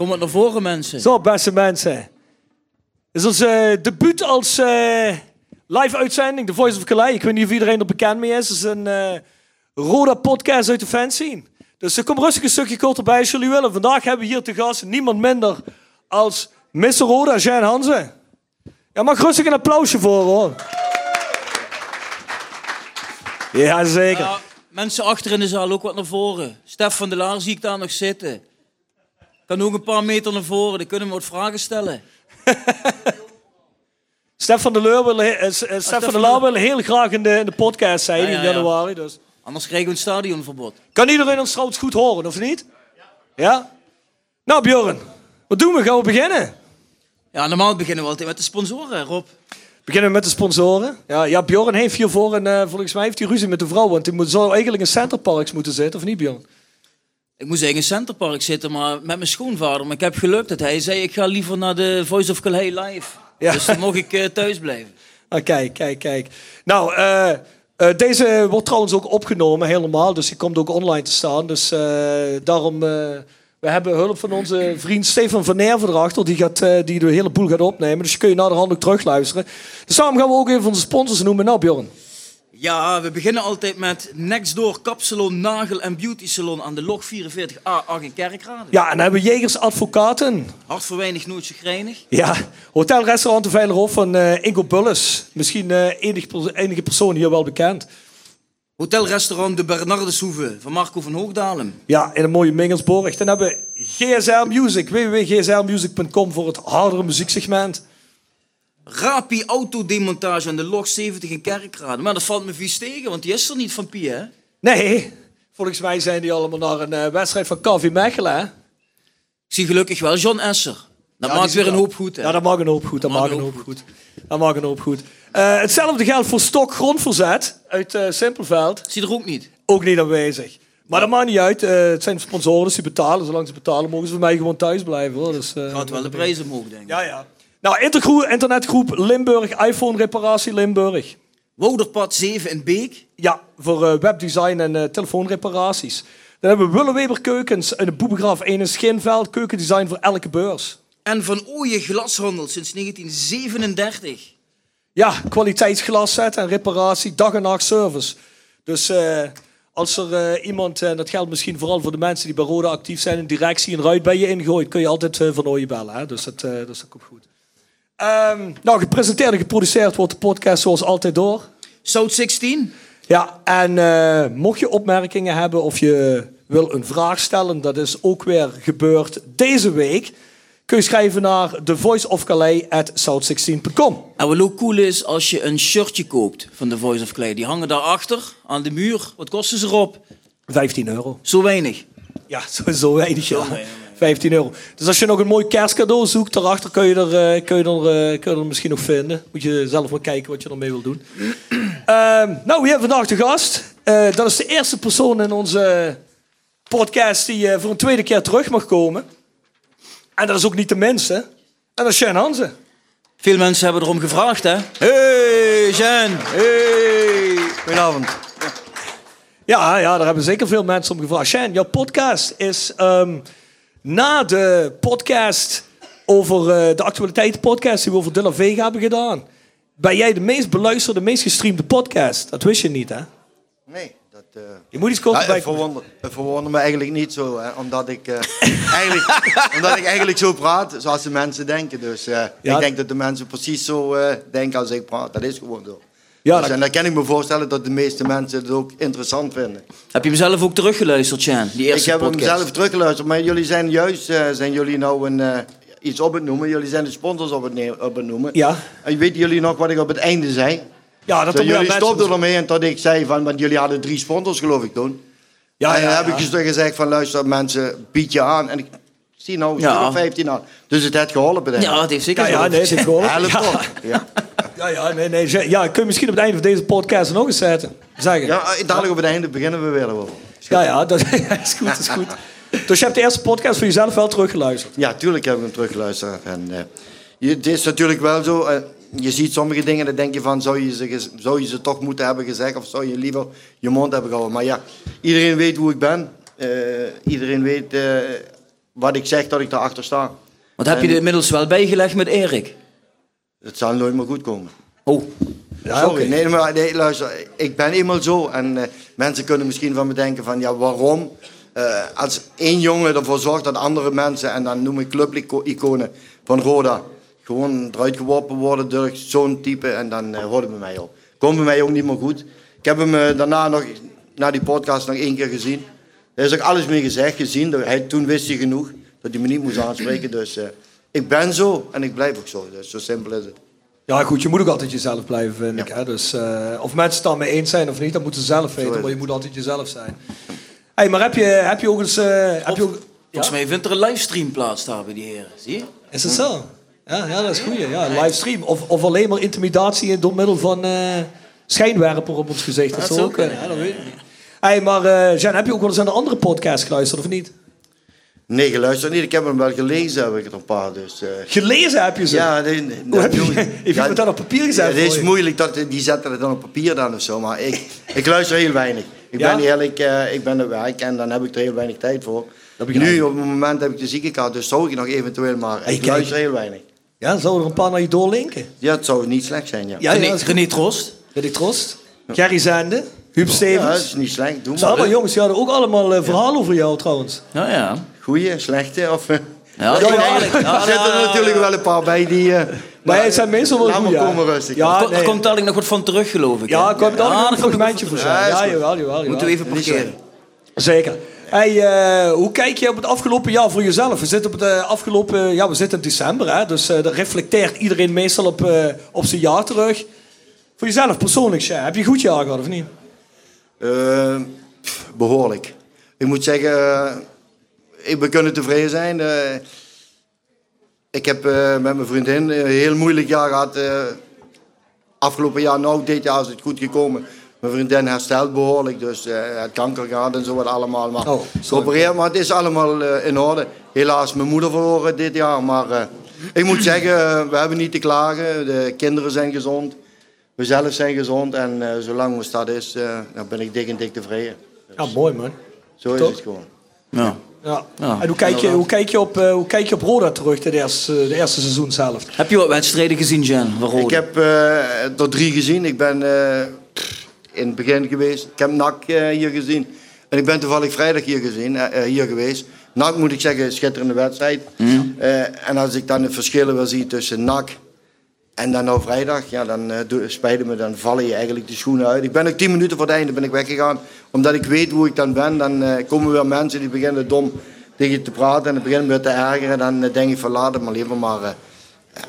Kom het naar voren, mensen. Zo, beste mensen. Dit is ons eh, debuut als eh, live uitzending, The Voice of Calais. Ik weet niet of iedereen er bekend mee is. Het is een eh Roda podcast uit de fanscene. Dus uh, kom rustig een stukje korter bij als jullie willen. Vandaag hebben we hier te gast niemand minder als Mr. Roda, Jean Hansen. Ja, mag rustig een applausje voor hoor. Ja, zeker. Mensen achter in de zaal ook wat naar voren. Stef van der Laar zie ik daar nog zitten. Kan ook een paar meter naar voren, dan kunnen we wat vragen stellen. Stef van der Leur wil, eh, S- eh, Stef van Laar wil heel graag in de, in de podcast zijn Ja, ja, in ja. januari. Dus. Anders krijgen we een stadionverbod. Kan iedereen ons trouwens goed horen, of niet? Ja? Nou, Bjorn, wat doen we? Gaan we beginnen? Ja, normaal beginnen we altijd met de sponsoren, Rob. Beginnen we met de sponsoren. Ja, ja Bjorn heeft hiervoor, en eh, volgens mij heeft hij ruzie met de vrouw, want hij moet, zou eigenlijk in Centerparks moeten zitten, of niet, Bjorn? Ik moest eigenlijk in Centerpark zitten, maar met mijn schoonvader. Maar ik heb gelukt dat hij zei, ik ga liever naar de Voice of Calais live. Ja. Dus dan mocht ik eh, thuis blijven. Ah, kijk, kijk, kijk. Nou, eh, eh, deze wordt trouwens ook opgenomen, helemaal. Dus die komt ook online te staan. Dus daarom, we hebben hulp van onze vriend Stefan van Nerven erachter. Die, gaat, die de hele boel gaat opnemen. Dus je kun je naar de hand ook terugluisteren. Dus daarom gaan we ook even onze sponsors noemen. Nou, Bjorn. Ja, we beginnen altijd met Nextdoor Kapsalon, Nagel en Beauty Salon aan de log 44A8 in Kerkrade. Ja, en dan hebben we Jegers Advocaten. Hart voor weinig, nooit chagrijnig. Ja, Hotel Restaurant de Veilerhof van eh Ingo Bulles. Misschien eh enige, pers- enige persoon hier wel bekend. Hotelrestaurant De Bernardeshoeve van Marco van Hoogdalem. Ja, in een mooie Mingelsborg. Dan hebben we GSL Music, www.gslmusic.com voor het hardere muzieksegment. Rapi Autodemontage aan de log 70 in Kerkrade. Maar dat valt me vies tegen, want die is er niet van Pie, hè? Nee, volgens mij zijn die allemaal naar een eh, wedstrijd van KV Mechelen. hè? Ik zie gelukkig wel John Esser. Dat Ja, maakt weer een hoop goed, hè? Ja, dat mag een hoop goed. Dat mag een hoop goed. Dat mag een hoop goed. Eh, hetzelfde geldt voor Stok Grondverzet uit eh, Simpelveld. Zie er ook niet. Ook niet aanwezig. Maar dat maakt niet uit. Het zijn sponsoren, dus die betalen. Zolang ze betalen, mogen ze voor mij gewoon thuis blijven. Hoor. Dus, eh, Gaat wel de prijzen omhoog, denk ik. Ja, ja. Nou, internetgroep Limburg, iPhone reparatie Limburg. Wouderpad 7 in Beek. Ja, voor eh, webdesign en eh, telefoonreparaties. Dan hebben we Willeweber Keukens en de Boebegraaf 1 in Schinveld. Keukendesign voor elke beurs. En Van Ooyen Glashandel sinds 1937. Ja, kwaliteitsglas zetten en reparatie, dag en nacht service. Dus eh, als er iemand, en dat geldt misschien vooral voor de mensen die bij Roda actief zijn, een directie en ruit bij je ingooit, kun je altijd van Ooyen bellen. Hè? Dus, dat, dus dat komt goed. Ehm, nou, gepresenteerd en geproduceerd wordt de podcast zoals altijd door. South 16. Ja, en eh, mocht je opmerkingen hebben of je wil een vraag stellen, dat is ook weer gebeurd deze week. Kun je schrijven naar thevoiceofcalais@south16.com. En wat ook cool is, als je een shirtje koopt van The Voice of Clay. Die hangen daarachter aan de muur. Wat kosten ze erop? 15 euro. Zo weinig. Ja, sowieso weinig. Ja. weinig, 15 euro. Dus als je nog een mooi kerstcadeau zoekt, daarachter kun je er, eh, kun je er, eh, kun je er misschien nog vinden. Moet je zelf maar kijken wat je ermee wil doen. Ehm, nou, we hebben vandaag de gast. Eh, dat is de eerste persoon in onze podcast die voor een tweede keer terug mag komen. En dat is ook niet de minste. En dat is Sjan Hansen. Veel mensen hebben erom gevraagd, hè? Hey, Jen. Hey. Goedenavond. Ja, ja, daar hebben zeker veel mensen om gevraagd. Sjan, jouw podcast is ehm, na de podcast over eh, de actualiteitenpodcast die we over Dilla Vega hebben gedaan. Ben jij de meest beluisterde, meest gestreamde podcast? Dat wist je niet, hè? Nee, dat... eh, Je moet iets kort ja, bij. verwonder, het verwondert me eigenlijk niet zo, hè, omdat, ik, eh, eigenlijk, omdat ik eigenlijk zo praat zoals de mensen denken. Dus Ja. ik denk dat de mensen precies zo denken als ik praat. Dat is gewoon zo. Ja, dus, dat- en dan kan ik me voorstellen dat de meeste mensen het ook interessant vinden. Heb je hem zelf ook teruggeluisterd, Jen? Die Ik eerste heb hem podcast. zelf teruggeluisterd, maar jullie zijn juist eh, zijn jullie nou een, eh, iets op het noemen. Jullie zijn de sponsors op het, op het noemen. Ja. En weten jullie nog wat ik op het einde zei? Ja, dat jullie mensen- stopten ermee en dat ik zei van, want jullie hadden drie sponsors geloof ik toen. Ja, en ja, dan heb ja. ik dus gezegd van luister mensen, bied je aan. En ik zie nou een Ja. stuk of 15 aan. Dus het heeft geholpen denk ik. Ja, het heeft zeker Ja, ja, geholpen. nee, het heeft geholpen. Toch? Ja. Ja, ja, nee, nee. Ja, kun je misschien op het einde van deze podcast nog eens zetten? Zeggen. Ja, ja, dadelijk op het einde beginnen we weer over. ja, dat is goed, is goed. Dus je hebt de eerste podcast voor jezelf wel teruggeluisterd. Ja, tuurlijk heb ik hem teruggeluisterd. En, eh, je, het is natuurlijk wel zo, eh, je ziet sommige dingen en dan denk je van, zou je, ze, zou je ze toch moeten hebben gezegd of zou je liever je mond hebben gehouden? Maar ja, iedereen weet hoe ik ben. Eh, iedereen weet eh, wat ik zeg, dat ik daarachter sta. Want heb je er inmiddels wel bijgelegd met Erik? Het zal nooit meer goed komen. Oh. Ja, Sorry, nee, maar nee, luister, ik ben eenmaal zo. En eh, mensen kunnen misschien van me denken van, ja, waarom? Eh, als één jongen ervoor zorgt dat andere mensen, en dan noem ik clubiconen van Roda, gewoon eruit geworpen worden door zo'n type, en dan uh, hoort het bij mij op. Komt bij mij ook niet meer goed. Ik heb hem daarna nog, na die podcast, nog één keer gezien. Er is ook alles mee gezegd, gezien. Hij, toen wist hij genoeg dat hij me niet moest aanspreken. Dus ik ben zo en ik blijf ook zo. Dus zo simpel is het. Ja, goed, je moet ook altijd jezelf blijven, vind ik. Hè? Dus, eh, of mensen het dan mee eens zijn of niet, dat moeten ze zelf weten. Maar je moet altijd jezelf zijn. hey, maar heb je, heb je ook eens... eh, heb je ook, Volgens mij vindt er een livestream plaats daar bij die heren. Zie je? is het zo? Ja, ja, dat is goed. Ja, livestream. Of, of alleen maar intimidatie door middel van eh, schijnwerper op ons gezicht. Dat, Dat zou ook kunnen. Ja, dat weet ik niet. Hey, maar eh Jan, heb je ook wel eens aan een andere podcast geluisterd of niet? Nee, geluisterd niet. Ik heb hem wel gelezen, heb ik er een paar. Dus, eh, Gelezen heb je ze? ja, nee, nee, Hoe heb je, heeft dat op papier gezet Ja, het is je? moeilijk, dat, die zetten het dan op papier dan of zo. Maar ik, ik luister heel weinig. Ik Ja? ben eerlijk, eh, ik ben op werk en dan heb ik er heel weinig tijd voor. Nu op het moment heb ik de ziekenkaart, dus zou ik nog eventueel, maar Hey, ik kijk. luister heel weinig. Ja, zouden er een paar naar je doorlinken? Ja, het zou niet slecht zijn, ja. Ja, René, ja, is René Trost. René Trost. Gerry Zende. Huub Ja, Stevens. dat is niet slecht. Doe Dat zijn allemaal maar. jongens, die hadden ook allemaal eh, verhalen over jou trouwens. Ja, ja. Goeie, slechte of... eh, Ja, er ja, eigenlijk. Ja, zitten ja, er natuurlijk wel een paar bij die... eh, Maar het zijn meestal wel Laat goed, maar ja. komen rustig. Ja, Er, er komt dadelijk nog wat van terug, geloof ik. Ja, kwam daar Ja, nog een komt fragmentje voor van zijn. Ja, Ja, jawel, jawel, jawel. Moeten we even parkeren. Zeker. Hey, eh, hoe kijk je op het afgelopen jaar voor jezelf? We zitten op het afgelopen, ja, we zitten in december, hè, dus eh dat reflecteert iedereen meestal op, eh, op zijn jaar terug. Voor jezelf persoonlijk, Sja, heb je een goed jaar gehad of niet? Eh, behoorlijk. Ik moet zeggen, we kunnen tevreden zijn. Eh, ik heb eh, met mijn vriendin een heel moeilijk jaar gehad. eh, afgelopen jaar, nou dit jaar is het goed gekomen. Mijn vriendin herstelt behoorlijk, dus eh het kanker gehad en zo wat allemaal. Maar Oh, maar het is allemaal eh, in orde. Helaas mijn moeder verloren dit jaar, maar eh, ik moet zeggen, we hebben niet te klagen. De kinderen zijn gezond, we zelf zijn gezond en eh, zolang ons dat is, eh, dan ben ik dik en dik tevreden. Ja, mooi man. Zo is het gewoon. Ja. Ja. Ja, en hoe kijk, je, hoe, kijk je op, eh, hoe kijk je op Roda terug, de eerste, de eerste seizoen zelf? Heb je wat wedstrijden gezien, Jan? Ik heb eh, er drie gezien. Ik ben eh, in het begin geweest. Ik heb NAC hier gezien. En ik ben toevallig vrijdag hier, gezien, hier geweest. NAC moet ik zeggen, schitterende wedstrijd. Eh, en als ik dan de verschillen wil zien tussen NAC en dan nou vrijdag, ja, dan uh, spijt me, dan vallen je eigenlijk de schoenen uit. Ik ben ook tien minuten voor het einde ben ik weggegaan. Omdat ik weet hoe ik dan ben. Dan eh, komen weer mensen die beginnen dom tegen je te praten en beginnen weer te ergeren. Dan eh, denk ik van laat het maar liever maar... eh,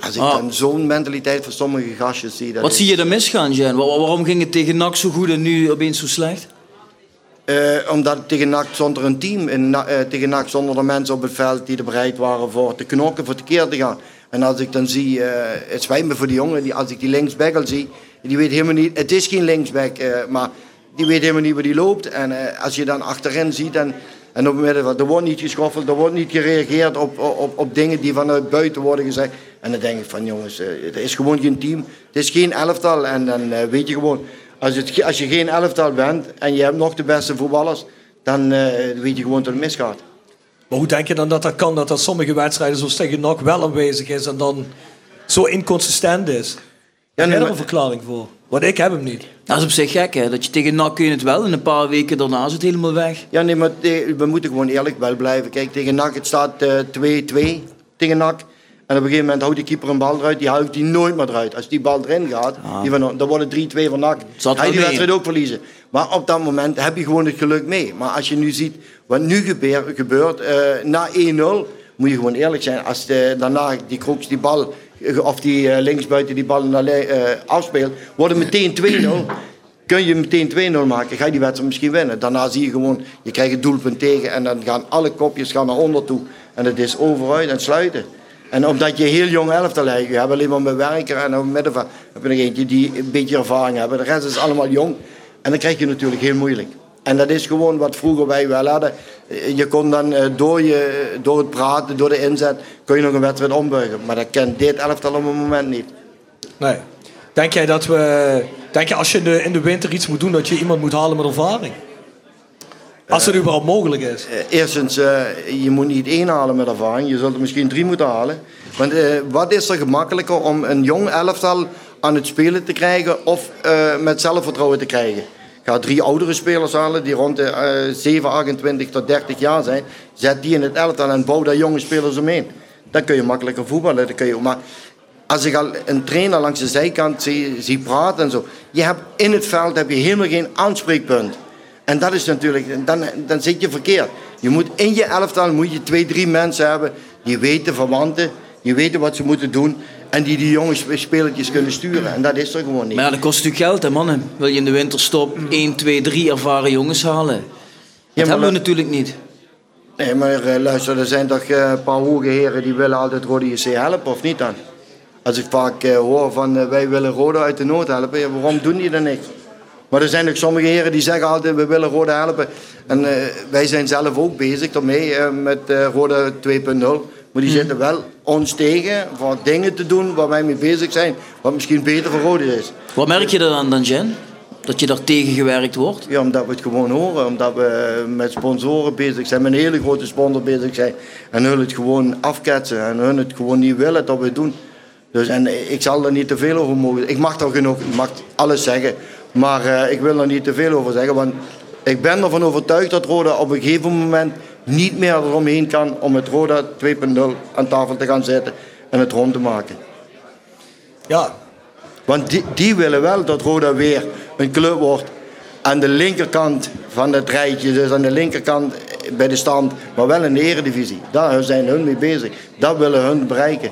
als ik Ah. dan zo'n mentaliteit van sommige gastjes zie... Dat Wat is- zie je er misgaan, Jan? Wa- waarom ging het tegen NAC zo goed en nu opeens zo slecht? Eh, omdat tegen NAC zonder een team, eh, tegen NAC zonder de mensen op het veld die er bereid waren voor te knokken, voor te keer te gaan. En als ik dan zie, eh, het spijt me voor die jongen, die, als ik die linksback al zie, die weet helemaal niet, het is geen linksback, eh, maar die weet helemaal niet waar die loopt. En eh, als je dan achterin ziet en, en op het midden, van, er wordt niet geschoffeld, er wordt niet gereageerd op, op, op dingen die vanuit buiten worden gezegd. En dan denk ik van jongens, het is gewoon geen team. Het is geen elftal en dan weet je gewoon, als, het, als je geen elftal bent en je hebt nog de beste voetballers, dan weet je gewoon dat het misgaat. Maar hoe denk je dan dat dat kan, dat dat sommige wedstrijden zoals tegen NAC wel aanwezig is en dan zo inconsistent is? Ja, Heb nee, jij er maar- een verklaring voor? Want ik heb hem niet. Dat is op zich gek, hè? Dat je tegen NAC kun je het wel en een paar weken daarna is het helemaal weg. Ja, nee, maar we moeten gewoon eerlijk wel blijven. Kijk, tegen NAC, het staat eh, 2-2 tegen NAC. En op een gegeven moment houdt die keeper een bal eruit, die houdt die nooit meer eruit. Als die bal erin gaat, die van, dan wordt het 3-2 van NAC. Je die wedstrijd ook verliezen. Maar op dat moment heb je gewoon het geluk mee. Maar als je nu ziet wat nu gebeur- gebeurt, eh, na 1-0, moet je gewoon eerlijk zijn. Als de, daarna die Kroeks die bal, eh, of die eh, linksbuiten die bal naar, eh, afspeelt, wordt het meteen 2-0. Kun je meteen 2-0 maken, ga je die wedstrijd misschien winnen. Daarna zie je gewoon, je krijgt het doelpunt tegen en dan gaan alle kopjes gaan naar onder toe. En het is overuit en sluiten. En omdat je heel jong elftal hebt, je hebt alleen maar met werker en middenveld heb je nog eentje die een beetje ervaring hebben. De rest is allemaal jong. En dan krijg je natuurlijk heel moeilijk. En dat is gewoon wat vroeger wij wel hadden. Eh, Je kon dan eh, door, je, door het praten, door de inzet, kun je nog een wedstrijd ombuigen. Maar dat kent dit elftal op het moment niet. Nee. Denk jij dat we. Denk je als je in de, in de winter iets moet doen, dat je iemand moet halen met ervaring? Als het überhaupt mogelijk is. Eh, Eerstens, eh, je moet niet één halen met ervaring. Je zult er misschien drie moeten halen. Want eh, wat is er gemakkelijker om een jong elftal aan het spelen te krijgen of eh, met zelfvertrouwen te krijgen? Ga drie oudere spelers halen die rond de eh 7, 28 tot 30 jaar zijn. Zet die in het elftal en bouw daar jonge spelers omheen. Dan kun je makkelijker voetballen. Dan kun je, maar als ik al een trainer langs de zijkant zie, zie praten en zo. Je hebt in het veld heb je helemaal geen aanspreekpunt. En dat is natuurlijk, dan, dan zit je verkeerd. Je moet in je elftal moet je twee, drie mensen hebben die weten verwanten, die weten wat ze moeten doen en die die jonge sp- spelertjes kunnen sturen. En dat is er gewoon niet. Maar ja, dat kost natuurlijk geld, hè, mannen. Wil je in de winterstop 1, 2, 3 ervaren jongens halen? Dat maar hebben we natuurlijk niet. Nee, maar eh, luister, er zijn toch eh, een paar hoge heren die willen altijd Rode JC helpen, of niet dan? Als ik vaak eh, hoor van wij willen Rode uit de nood helpen, ja, waarom doen die dan niks? Maar er zijn ook sommige heren die zeggen altijd we willen Rode helpen. En wij zijn zelf ook bezig daarmee met Rode 2.0. Maar die zitten wel ons tegen voor dingen te doen waar wij mee bezig zijn, wat misschien beter voor Rode is. Wat merk je er dan, dan Jen? Dat je daar tegen gewerkt wordt? Ja, omdat we het gewoon horen. Omdat we met sponsoren bezig zijn, met een hele grote sponsor bezig zijn. En hun het gewoon afketsen. En hun het gewoon niet willen dat we het doen. Dus, en ik zal er niet te veel over mogen. Ik mag er genoeg, ik mag alles zeggen. Maar eh, ik wil er niet te veel over zeggen. Want ik ben ervan overtuigd dat Roda op een gegeven moment niet meer eromheen kan om het Roda 2.0 aan tafel te gaan zetten en het rond te maken. Ja. Want die, die willen wel dat Roda weer een club wordt aan de linkerkant van het rijtje. Dus aan de linkerkant bij de stand, maar wel in de eredivisie. Daar zijn hun mee bezig. Dat willen hun bereiken.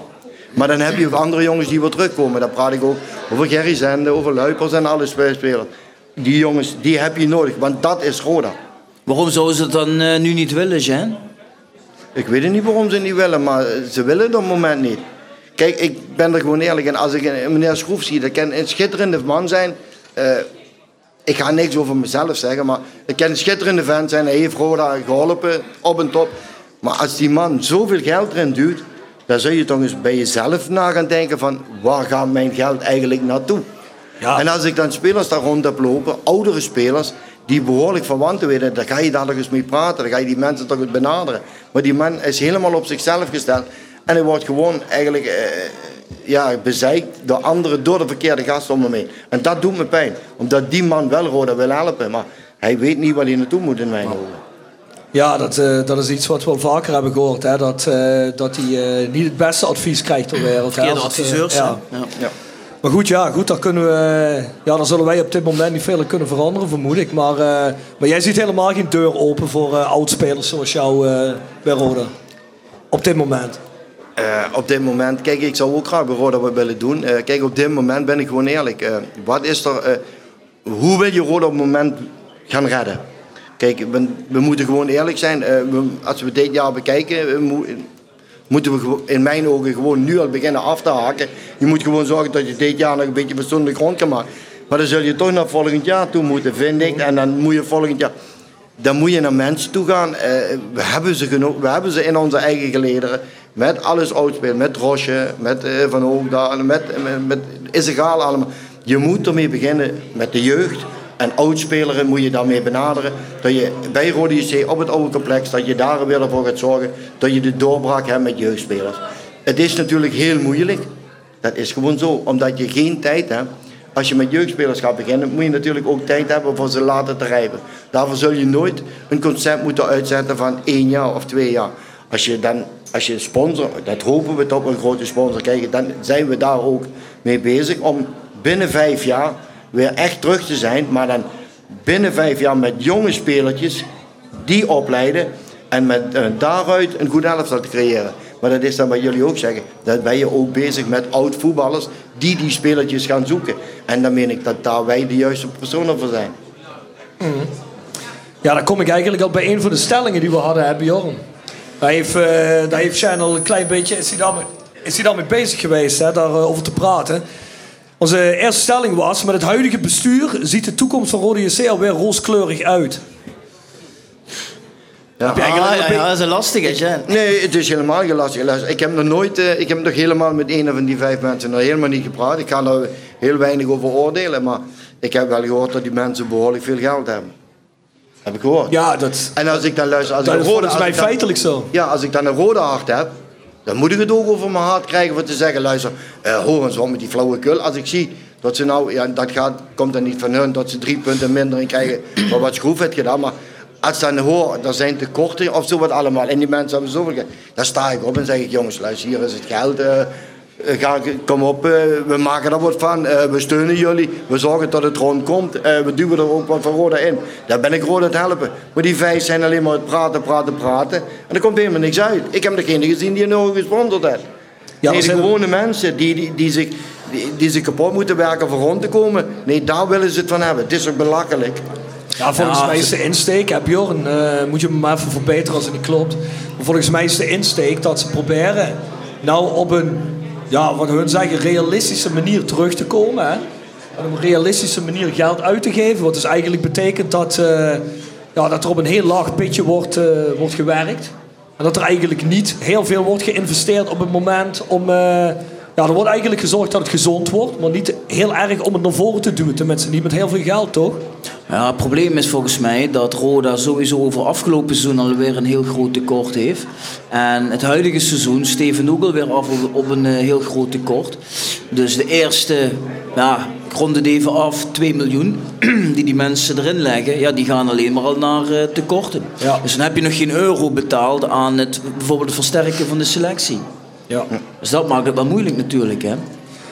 Maar dan heb je ook andere jongens die weer terugkomen. Daar praat ik ook over Gerry Zende, over Luipers en alle spelers. Die jongens, die heb je nodig, want dat is Roda. Waarom zouden ze het dan eh, nu niet willen, Jen? Ik weet niet waarom ze het niet willen, maar ze willen het op het moment niet. Kijk, ik ben er gewoon eerlijk in. Als ik een meneer Schroef zie, dat kan een schitterende man zijn. Eh, ik ga niks over mezelf zeggen, maar ik kan een schitterende vent zijn. Hij heeft Roda geholpen, op en top. Maar als die man zoveel geld erin duwt, dan zul je toch eens bij jezelf na gaan denken van... waar gaat mijn geld eigenlijk naartoe? Ja. En als ik dan spelers daar rond heb lopen, oudere spelers, die behoorlijk verwanten weten, dan ga je daar nog eens mee praten. Dan ga je die mensen toch eens benaderen. Maar die man is helemaal op zichzelf gesteld. En hij wordt gewoon eigenlijk eh, ja, bezeikt door anderen, door de verkeerde gasten om hem heen. En dat doet me pijn. Omdat die man wel Roda wil helpen. Maar hij weet niet waar hij naartoe moet in mijn ogen. Ja, dat, eh, dat is iets wat we al vaker hebben gehoord. Hè? Dat, eh, dat hij eh, niet het beste advies krijgt ter wereld. Verkeerde adviseurs. ja. Ja. Ja. Maar goed, ja, goed, daar, kunnen we, ja, daar zullen wij op dit moment niet veel kunnen veranderen, vermoed ik. Maar, eh, maar jij ziet helemaal geen deur open voor eh oudspelers zoals jou eh bij Roda. Op dit moment. Op dit moment, kijk, ik zou ook graag bij Roda wat willen doen. Kijk, op dit moment ben ik gewoon eerlijk. Wat is er, hoe wil je Roda op het moment gaan redden? Kijk, we, moeten gewoon eerlijk zijn. We- als we dit jaar bekijken, moeten we in mijn ogen gewoon nu al beginnen af te haken. Je moet gewoon zorgen dat je dit jaar nog een beetje bestonden grond kan maken. Maar dan zul je toch naar volgend jaar toe moeten, vind ik. En dan moet je volgend jaar... Dan moet je naar mensen toe gaan. Eh, we, hebben ze genoeg, we hebben ze in onze eigen gelederen. Met alles uitspelen. Met Rosje, met eh, Van Hoogdalen, met, met, met is egal allemaal. Je moet ermee beginnen met de jeugd. En oudspeleren moet je daarmee benaderen. Dat je bij Rode JC op het oude complex, dat je daar weer ervoor gaat zorgen dat je de doorbraak hebt met jeugdspelers. Het is natuurlijk heel moeilijk. Dat is gewoon zo, omdat je geen tijd hebt. Als je met jeugdspelers gaat beginnen, moet je natuurlijk ook tijd hebben voor ze later te rijpen. Daarvoor zul je nooit een concept moeten uitzetten van één jaar of twee jaar. Als je dan, als je sponsor, dat hopen we toch een grote sponsor krijgen, dan zijn we daar ook mee bezig om binnen vijf jaar weer echt terug te zijn. Maar dan binnen vijf jaar met jonge spelertjes die opleiden en met uh, daaruit een goed elftal te creëren. Maar dat is dan wat jullie ook zeggen. Dat ben je ook bezig met oud voetballers die die spelertjes gaan zoeken. En dan meen ik dat daar wij de juiste personen voor zijn. Ja, dan kom ik eigenlijk al bij een van de stellingen die we hadden, hè, Bjorn. Daar heeft, uh, daar heeft een klein beetje, is hij daarmee, is hij bezig geweest, hè, daarover te praten. Onze eerste stelling was, met het huidige bestuur ziet de toekomst van Rode JC alweer rooskleurig uit. Ja, ah, ja, ja, dat is een lastige, hè? Nee, het is helemaal geen lastige. Ik heb nog nooit, uh, ik heb nog helemaal met een van die vijf mensen nog helemaal niet gepraat. Ik ga er heel weinig over oordelen, maar ik heb wel gehoord dat die mensen behoorlijk veel geld hebben. Heb ik gehoord. Ja, dat... En als ik dan luister... Als dat ik is rode, mij feitelijk zo. Ja, als ik dan een rode hart heb, dan moet ik het ook over mijn hart krijgen voor te zeggen, luister, uh, hoor eens wat met die flauwekul. Als ik zie dat ze nou, ja, dat gaat, komt dan niet van hun, dat ze drie punten minder in krijgen voor wat Schroef heeft gedaan, maar als dan hoor, er zijn tekorten of zo wat allemaal, en die mensen hebben zoveel dan sta ik op en zeg ik, jongens, luister, hier is het geld, uh, ga, kom op, uh, we maken er wat van, uh, we steunen jullie, we zorgen dat het rondkomt, we duwen er ook wat van Roda in. Daar ben ik Roda het helpen. Maar die vijf zijn alleen maar het praten, praten, praten, en er komt helemaal niks uit. Ik heb degene gezien die een ogen gesponsord heeft. Ja, nee, de gewone mensen die, die, die zich die, die zich kapot moeten werken voor rond te komen. Nee, daar willen ze het van hebben. Het is ook belachelijk. Ja, volgens mij is de insteek, hè, Bjorn, uh, moet je me maar even verbeteren als het niet klopt. Maar volgens mij is de insteek dat ze proberen nou op een, ja, wat hun zeggen, realistische manier terug te komen. Hè? op een realistische manier geld uit te geven. Wat dus eigenlijk betekent dat, uh, ja, dat er op een heel laag pitje wordt, uh, wordt gewerkt. En dat er eigenlijk niet heel veel wordt geïnvesteerd op het moment om ja, er wordt eigenlijk gezorgd dat het gezond wordt, maar niet heel erg om het naar voren te duwen. Tenminste, niet met heel veel geld, toch? Ja, het probleem is volgens mij dat Roda sowieso over afgelopen seizoen alweer een heel groot tekort heeft. En het huidige seizoen steven ook alweer af op een eh, heel groot tekort. Dus de eerste, ja, ik rond het even af, 2 miljoen die die mensen erin leggen, ja, die gaan alleen maar al naar uh, tekorten. Ja. Dus dan heb je nog geen euro betaald aan het, bijvoorbeeld het versterken van de selectie. Ja. Dus dat maakt het wel moeilijk natuurlijk, hè?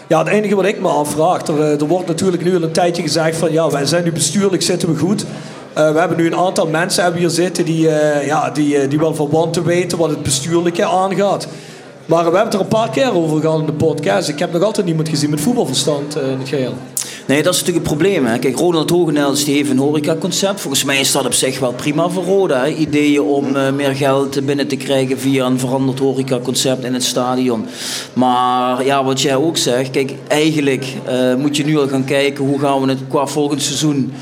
Ja, het enige wat ik me afvraag, er, er wordt natuurlijk nu al een tijdje gezegd van ja, wij zijn nu bestuurlijk zitten we goed. Uh, we hebben nu een aantal mensen hebben hier zitten die, uh, ja, die, die wel van te weten wat het bestuurlijke aangaat. Maar we hebben het er een paar keer over gehad in de podcast. Ik heb nog altijd niemand gezien met voetbalverstand in het geheel. Nee, dat is natuurlijk het probleem. Hè. Kijk, Ronald Hogenels die heeft een horecaconcept. Volgens mij is dat op zich wel prima voor Roda. Hè. Ideeën om uh, meer geld binnen te krijgen via een veranderd horecaconcept in het stadion. Maar ja, wat jij ook zegt, kijk, eigenlijk uh, moet je nu al gaan kijken hoe gaan we het qua volgend seizoen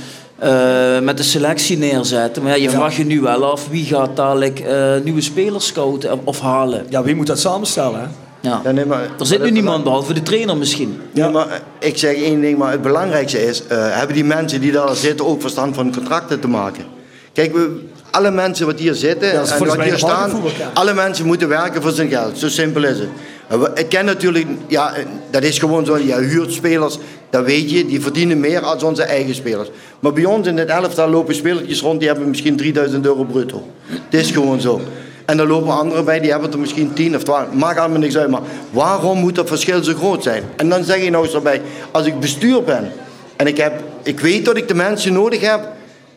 uh, met de selectie neerzetten. Maar ja, je vraagt je nu wel af wie gaat dadelijk nieuwe spelers scouten of halen. Ja, wie moet dat samenstellen? Hè? Ja. ja nee, maar, er zit nu niemand behalve de trainer misschien. Ja, maar eh, ik zeg één ding, maar het belangrijkste is, uh, hebben die mensen die daar zitten ook verstand van contracten te maken? Kijk, we, alle mensen wat hier zitten ja, en wat hier staan, alle mensen moeten werken voor zijn geld. Zo simpel is het. Ik ken natuurlijk, ja, dat is gewoon zo, je huurt spelers, dat weet je, die verdienen meer als onze eigen spelers. Maar bij ons in het elftal lopen spelertjes rond, die hebben misschien 3000 euro bruto. Het is gewoon zo. En er lopen anderen bij, die hebben er misschien 10 of 12. Maakt allemaal niks uit. Maar waarom moet dat verschil zo groot zijn? En dan zeg je nou eens erbij, als ik bestuur ben en ik, heb, ik weet dat ik de mensen nodig heb,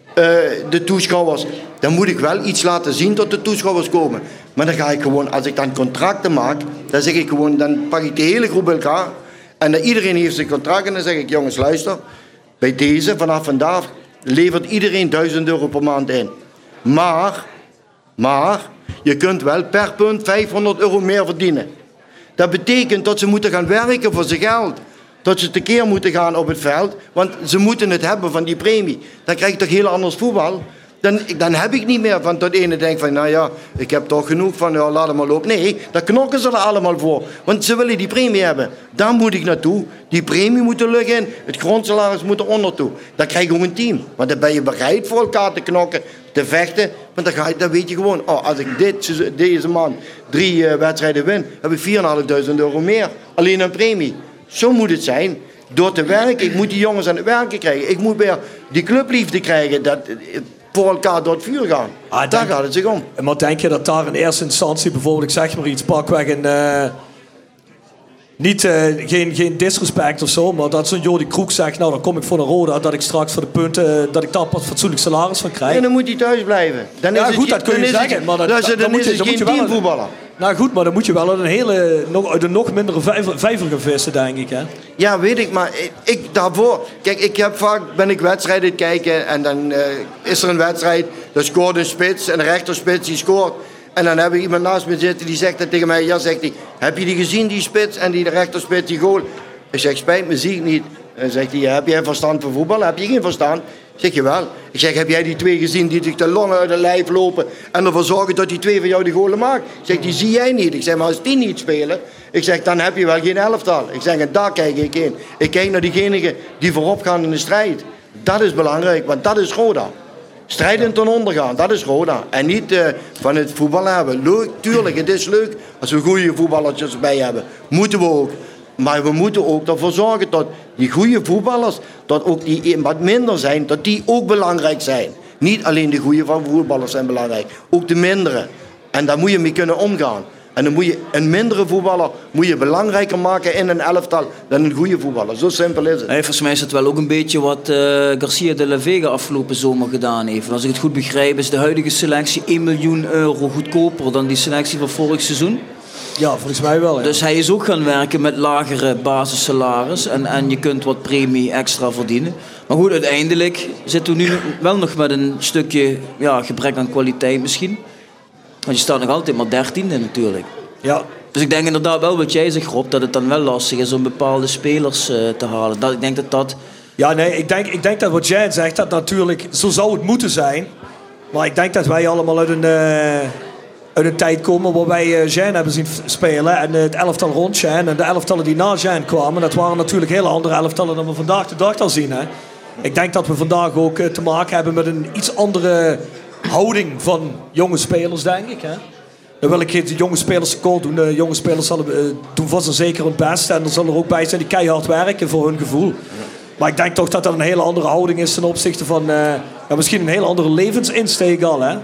uh, de toeschouwers, dan moet ik wel iets laten zien tot de toeschouwers komen. Maar dan ga ik gewoon, als ik dan contracten maak, dan zeg ik gewoon, dan pak ik de hele groep bij elkaar. En dan iedereen heeft zijn contract en dan zeg ik, jongens luister, bij deze, vanaf vandaag, levert iedereen 1000 euro per maand in. Maar, maar, je kunt wel per punt 500 euro meer verdienen. Dat betekent dat ze moeten gaan werken voor zijn geld. dat ze tekeer moeten gaan op het veld. Want ze moeten het hebben van die premie. Dan krijg je toch heel anders voetbal. Dan, dan heb ik niet meer van dat ene denkt van, nou ja, ik heb toch genoeg van, ja, laat hem maar lopen. Nee, daar knokken ze er allemaal voor. Want ze willen die premie hebben. Daar moet ik naartoe. Die premie moet er in. Het grondsalaris moet er onder toe. Dan krijg je ook een team. Want dan ben je bereid voor elkaar te knokken, te vechten. Want dan, ga je, dan weet je gewoon, oh, als ik dit, deze maand drie uh, wedstrijden win, heb ik 4.500 euro meer. Alleen een premie. Zo moet het zijn. Door te werken. Ik moet die jongens aan het werken krijgen. Ik moet weer die clubliefde krijgen. Dat, voor elkaar door het vuur gaan. Ah, daar gaat het zich om. Maar denk je dat daar in eerste instantie bijvoorbeeld, ik zeg maar iets, pakweg een... Uh, niet, uh, geen, geen disrespect of zo, maar dat zo'n Jordi Kroek zegt, nou dan kom ik voor een Roda, dat ik straks voor de punten, dat ik daar pas fatsoenlijk salaris van krijg. En dan moet hij thuis blijven. Dan ja is goed, het, dat kun je zeggen, het, maar dat, dan, dan, dan, moet je, is het dan geen moet je wel teamvoetballer. Nou goed, maar dan moet je wel uit een, hele, nog, uit een nog mindere vijver, vijver gaan vissen, denk ik. Hè? Ja, weet ik, maar ik, ik, daarvoor... Kijk, ik heb vaak, ben ik wedstrijden kijken en dan uh, is er een wedstrijd, dan scoort een spits, een rechterspits, die scoort. En dan heb ik iemand naast me zitten die zegt tegen mij, ja, zegt hij, heb je die gezien, die spits en die rechterspits, die goal? Ik zeg, spijt me, zie ik niet. En zegt hij, heb jij verstand van voetbal? Heb je geen verstand? Zeg je wel. Ik zeg, heb jij die twee gezien die zich de longen uit de lijf lopen en ervoor zorgen dat die twee van jou de golen maken? Ik zeg, die zie jij niet. Ik zeg, maar als die niet spelen, ik zeg, dan heb je wel geen elftal. Ik zeg, en daar kijk ik in. Ik kijk naar diegenigen die voorop gaan in de strijd. Dat is belangrijk, want dat is Roda. Strijden ten onder gaan, dat is Roda. En niet uh, van het voetbal hebben. Tuurlijk, het is leuk als we goede voetballertjes erbij hebben. Moeten we ook. Maar we moeten ook ervoor zorgen dat die goede voetballers, dat ook die wat minder zijn, dat die ook belangrijk zijn. Niet alleen de goede voetballers zijn belangrijk, ook de mindere. En daar moet je mee kunnen omgaan. En dan moet je een mindere voetballer moet je belangrijker maken in een elftal dan een goede voetballer. Zo simpel is het. Hey, volgens mij is het wel ook een beetje wat uh, Garcia de la Vega afgelopen zomer gedaan heeft. Als ik het goed begrijp is de huidige selectie 1 miljoen euro goedkoper dan die selectie van vorig seizoen. Ja, volgens mij wel. Dus hij is ook gaan werken met lagere basissalaris en, en je kunt wat premie extra verdienen. Maar goed, uiteindelijk zitten we nu wel nog met een stukje ja, gebrek aan kwaliteit misschien. Want je staat nog altijd maar dertiende natuurlijk. Ja. Dus ik denk inderdaad wel wat jij zegt Rob, dat het dan wel lastig is om bepaalde spelers uh, te halen. Dat, ik denk dat dat... Ja, nee, ik denk, ik denk dat wat jij zegt, dat natuurlijk, zo zou het moeten zijn. Maar ik denk dat wij allemaal uit een... Uh uit een tijd komen waar wij uh, Jean hebben zien spelen. En het elftal rond Jean en de elftallen die na Jean kwamen. Dat waren natuurlijk hele andere elftallen dan we vandaag de dag al zien. Hè. Ik denk dat we vandaag ook uh, te maken hebben met een iets andere houding van jonge spelers, denk ik. Hè. Dan wil ik de jonge spelers tekort doen. De jonge spelers zullen, uh, doen vast en zeker hun best. En er zal er ook bij zijn die keihard werken voor hun gevoel. Maar ik denk toch dat dat een hele andere houding is ten opzichte van... ja, misschien een hele andere levensinsteek al, hè.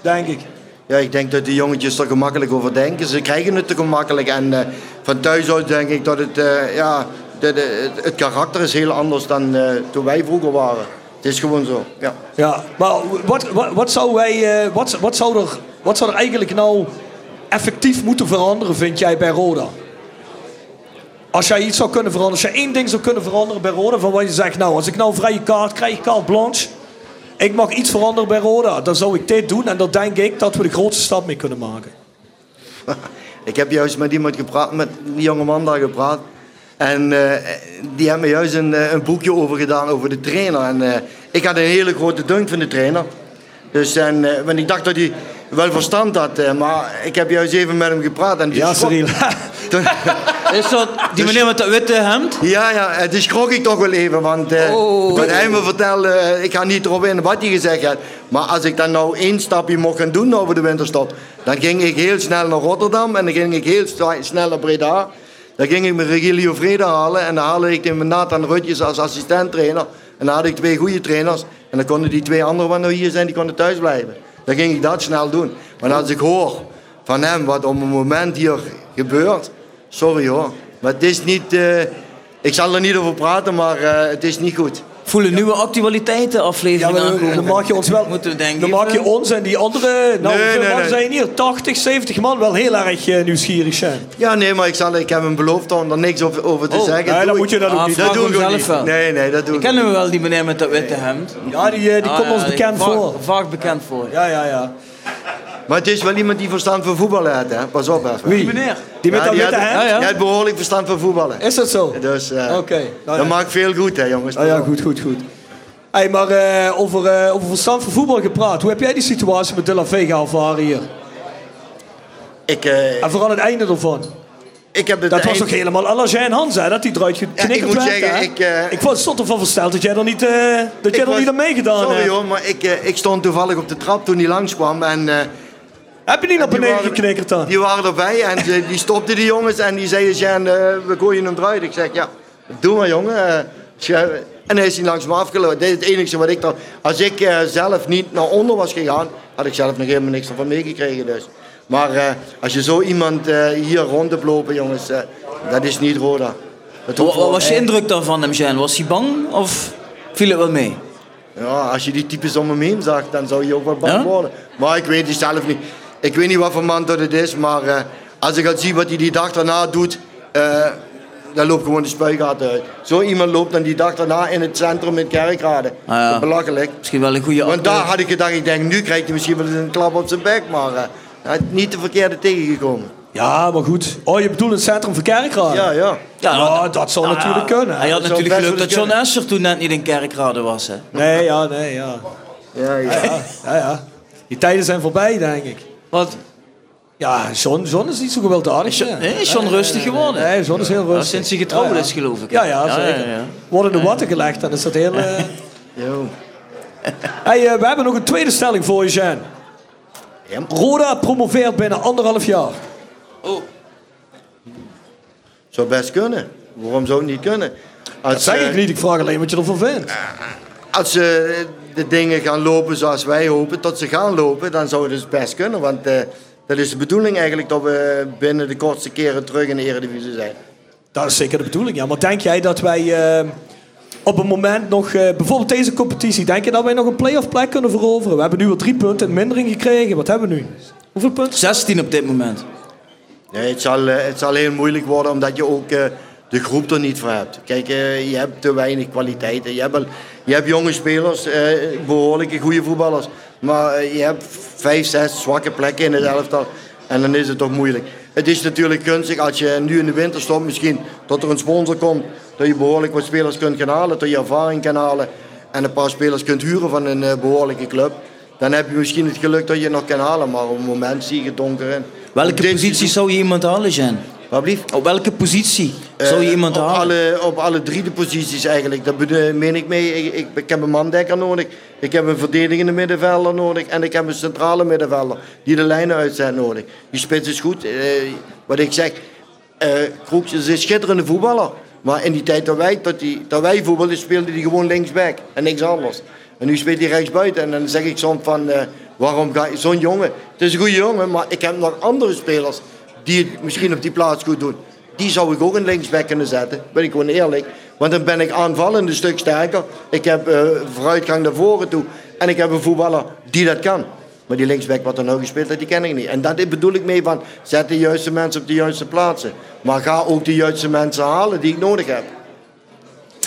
Denk ik. Ja, ik denk dat die jongetjes er gemakkelijk over denken. Ze krijgen het te gemakkelijk. En van thuis uit denk ik dat het, ja, de, het karakter is heel anders dan toen wij vroeger waren. Het is gewoon zo, ja. Ja, maar wat, wat, wat, zou, wij, wat, wat, zou er, wat zou er eigenlijk nou effectief moeten veranderen, vind jij, bij Roda? Als jij iets zou kunnen veranderen, als jij één ding zou kunnen veranderen bij Roda, van wat je zegt, nou, als ik nou een vrije kaart krijg, carte blanche ik mag iets veranderen bij Roda. Dan zou ik dit doen en dan denk ik dat we de grootste stap mee kunnen maken. Ik heb juist met iemand gepraat, met die jonge man daar gepraat. En uh, die me juist een, eh, een, boekje over gedaan over de trainer. En uh, ik had een hele grote dunk van de trainer. Dus en, uh, want ik dacht dat hij wel verstand had. maar ik heb juist even met hem gepraat. En ja, Cyril. Is dat die meneer met dat witte hemd? Ja, ja, het is schrok ik toch wel even. Want uh, oh. wat hij me vertelde, ik ga niet erop in wat hij gezegd had. Maar als ik dan nou één stapje mocht gaan doen over de winterstop, dan ging ik heel snel naar Rotterdam en dan ging ik heel snel naar Breda. Dan ging ik mijn Regilio Vrede halen en dan haalde ik in Nathan Rutjes als assistent-trainer. En dan had ik twee goede trainers. En dan konden die twee anderen wat nou hier zijn, die konden thuis blijven. Dan ging ik dat snel doen. Maar als ik hoor van hem wat op een moment hier gebeurt, Sorry hoor. Maar het is niet. Uh, ik zal er niet over praten, maar uh, het is niet goed. Voelen nieuwe actualiteiten aflevering ja, dan, dan maak je ons wel. Moeten we denken. Dan maak je ons en die andere. Nou, nee, nee, nee. zijn hier? 80, 70 man wel heel erg uh, nieuwsgierig zijn. Ja, nee, maar ik, zal, ik heb hem beloofd om er niks over, over te oh, zeggen. Nee, dan moet je dat ook ah, niet. Dat doe ik zelf niet. Wel. Nee, nee, dat doe ik Kennen we wel die meneer met dat witte hemd? Ja, die, die ah, komt ons bekend voor. Vaak bekend voor. Ja, ja, ja. Maar het is wel iemand die verstand van voetballen heeft, hè? Pas op even. Wie? Meneer. Die met Ja, dat die witte heeft- hemd? Die heeft behoorlijk verstand van voetballen. Is dat zo? Dus eh Oké. Nou ja. dat maakt veel goed, hè, jongens. Nou ja, goed, goed, goed. Hey, maar eh, over, eh, over verstand van voetbal gepraat. Hoe heb jij die situatie met De La Vega ervaren hier? Ik, eh, En vooral het einde ervan. ik heb het Dat was eind- toch helemaal à la Jean Hans, hè? Dat die eruit geknikkerd ik moet werd, zeggen, hè? ik, eh, ik was stond ervan versteld dat jij er niet, eh, dat jij Ik er was- niet aan meegedaan Sorry hebt. hoor, maar ik, ik stond toevallig op de trap toen hij langskwam. En, eh, Heb je niet die beneden geknikkerd dan? Die waren erbij en ze- die stopten die jongens en die zeiden, Jan, eh, we gooien hem eruit. Ik zeg, ja, doe maar jongen. eh, en hij is niet langs me afgelopen. Dit is het enige wat ik dan... Als ik eh, zelf niet naar onder was gegaan, had ik zelf nog helemaal niks ervan meegekregen. Dus. Maar eh, als je zo iemand eh, hier rond hebt lopen, jongens, dat is niet Roda. Wat wel- was je indruk dan van hem, Jean? Was hij bang of viel het wel mee? Ja, als je die types om hem heen zag, dan zou je ook wel bang Ja? worden. Maar ik weet het zelf niet. Ik weet niet wat voor man dat het is, maar eh, als ik al zie wat hij die dag daarna doet, eh, dan loopt gewoon de spuigaten uit. Zo iemand loopt dan die dag daarna in het centrum in Kerkrade. Ah, ja. Dat is belachelijk. Misschien wel een goede Want daar had ik gedacht, ik denk, nu krijgt hij misschien wel eens een klap op zijn bek, maar eh, hij is niet de verkeerde tegengekomen. Ja, maar goed. Oh, je bedoelt het centrum van Kerkrade? Ja, ja. Ja, dat zou natuurlijk kunnen. Hij had natuurlijk geluk dat John. Esser toen net niet in Kerkrade was. Hè? Nee, ja, nee, ja. Ja, ja, ja. Die tijden zijn voorbij, denk ik. Wat? Ja, John, John is niet zo gewelddadig. John, ja. nee, is John rustig geworden? Nee, John is heel Ja, rustig. sinds hij getrouwd Ja, ja. is, geloof ik. Ja, ja, zeker. ja, ja. Worden de watten gelegd, dan is dat heel... eh, Jo. Hey, eh, we hebben nog een tweede stelling voor je, Jean. Ja. Roda promoveert binnen anderhalf jaar. Zou best kunnen. Waarom zou het niet kunnen? Als, Dat zeg eh, ik niet, ik vraag alleen wat je ervan vindt. Als ze de dingen gaan lopen zoals wij hopen, tot ze gaan lopen, dan zou het dus best kunnen. Want eh, dat is de bedoeling eigenlijk dat we binnen de kortste keren terug in de Eredivisie zijn. Dat is zeker de bedoeling, ja. Maar denk jij dat wij eh, op een moment nog... eh, bijvoorbeeld deze competitie, denk je dat wij nog een play-off plek kunnen veroveren? We hebben nu al drie punten in mindering gekregen. Wat hebben we nu? Hoeveel punten? 16 op dit moment. Nee, het, zal, het zal heel moeilijk worden omdat je ook eh, de groep er niet voor hebt. Kijk, eh, je hebt te weinig kwaliteiten. Je hebt, wel, je hebt jonge spelers, eh, behoorlijke goede voetballers. Maar eh, je hebt vijf, zes zwakke plekken in het elftal. En dan is het toch moeilijk. Het is natuurlijk gunstig als je nu in de winter stopt, misschien dat er een sponsor komt. Dat je behoorlijk wat spelers kunt gaan halen, dat je ervaring kan halen. En een paar spelers kunt huren van een eh, behoorlijke club. Dan heb je misschien het geluk dat je het nog kan halen. Maar op het moment zie je het donker in. Welke positie zou je iemand halen, Jean? Wat blieft? Op welke positie zou je Eh, iemand op halen? Alle, op alle drie de posities eigenlijk. Bedo- meen ik mee. Ik, ik, ik heb een mandekker nodig. Ik heb een verdedigende middenvelder nodig. En ik heb een centrale middenvelder. Die de lijnen uitzet nodig. Die spits is goed. Eh, wat ik zeg. eh Kroeks is een schitterende voetballer. Maar in die tijd dat wij, dat die, dat wij voetbalden, speelde hij gewoon linksback. En niks anders. En nu speelt hij rechtsbuiten. En dan zeg ik soms van... eh, waarom ga je... Zo'n jongen. Het is een goede jongen. Maar ik heb nog andere spelers. Die het misschien op die plaats goed doen. Die zou ik ook een linksback kunnen zetten. Ben ik gewoon eerlijk. Want dan ben ik aanvallend een stuk sterker. Ik heb eh, vooruitgang naar voren toe. En ik heb een voetballer die dat kan. Maar die linksback wat er nou gespeeld heeft, die ken ik niet. En dat bedoel ik mee van, zet de juiste mensen op de juiste plaatsen. Maar ga ook de juiste mensen halen die ik nodig heb.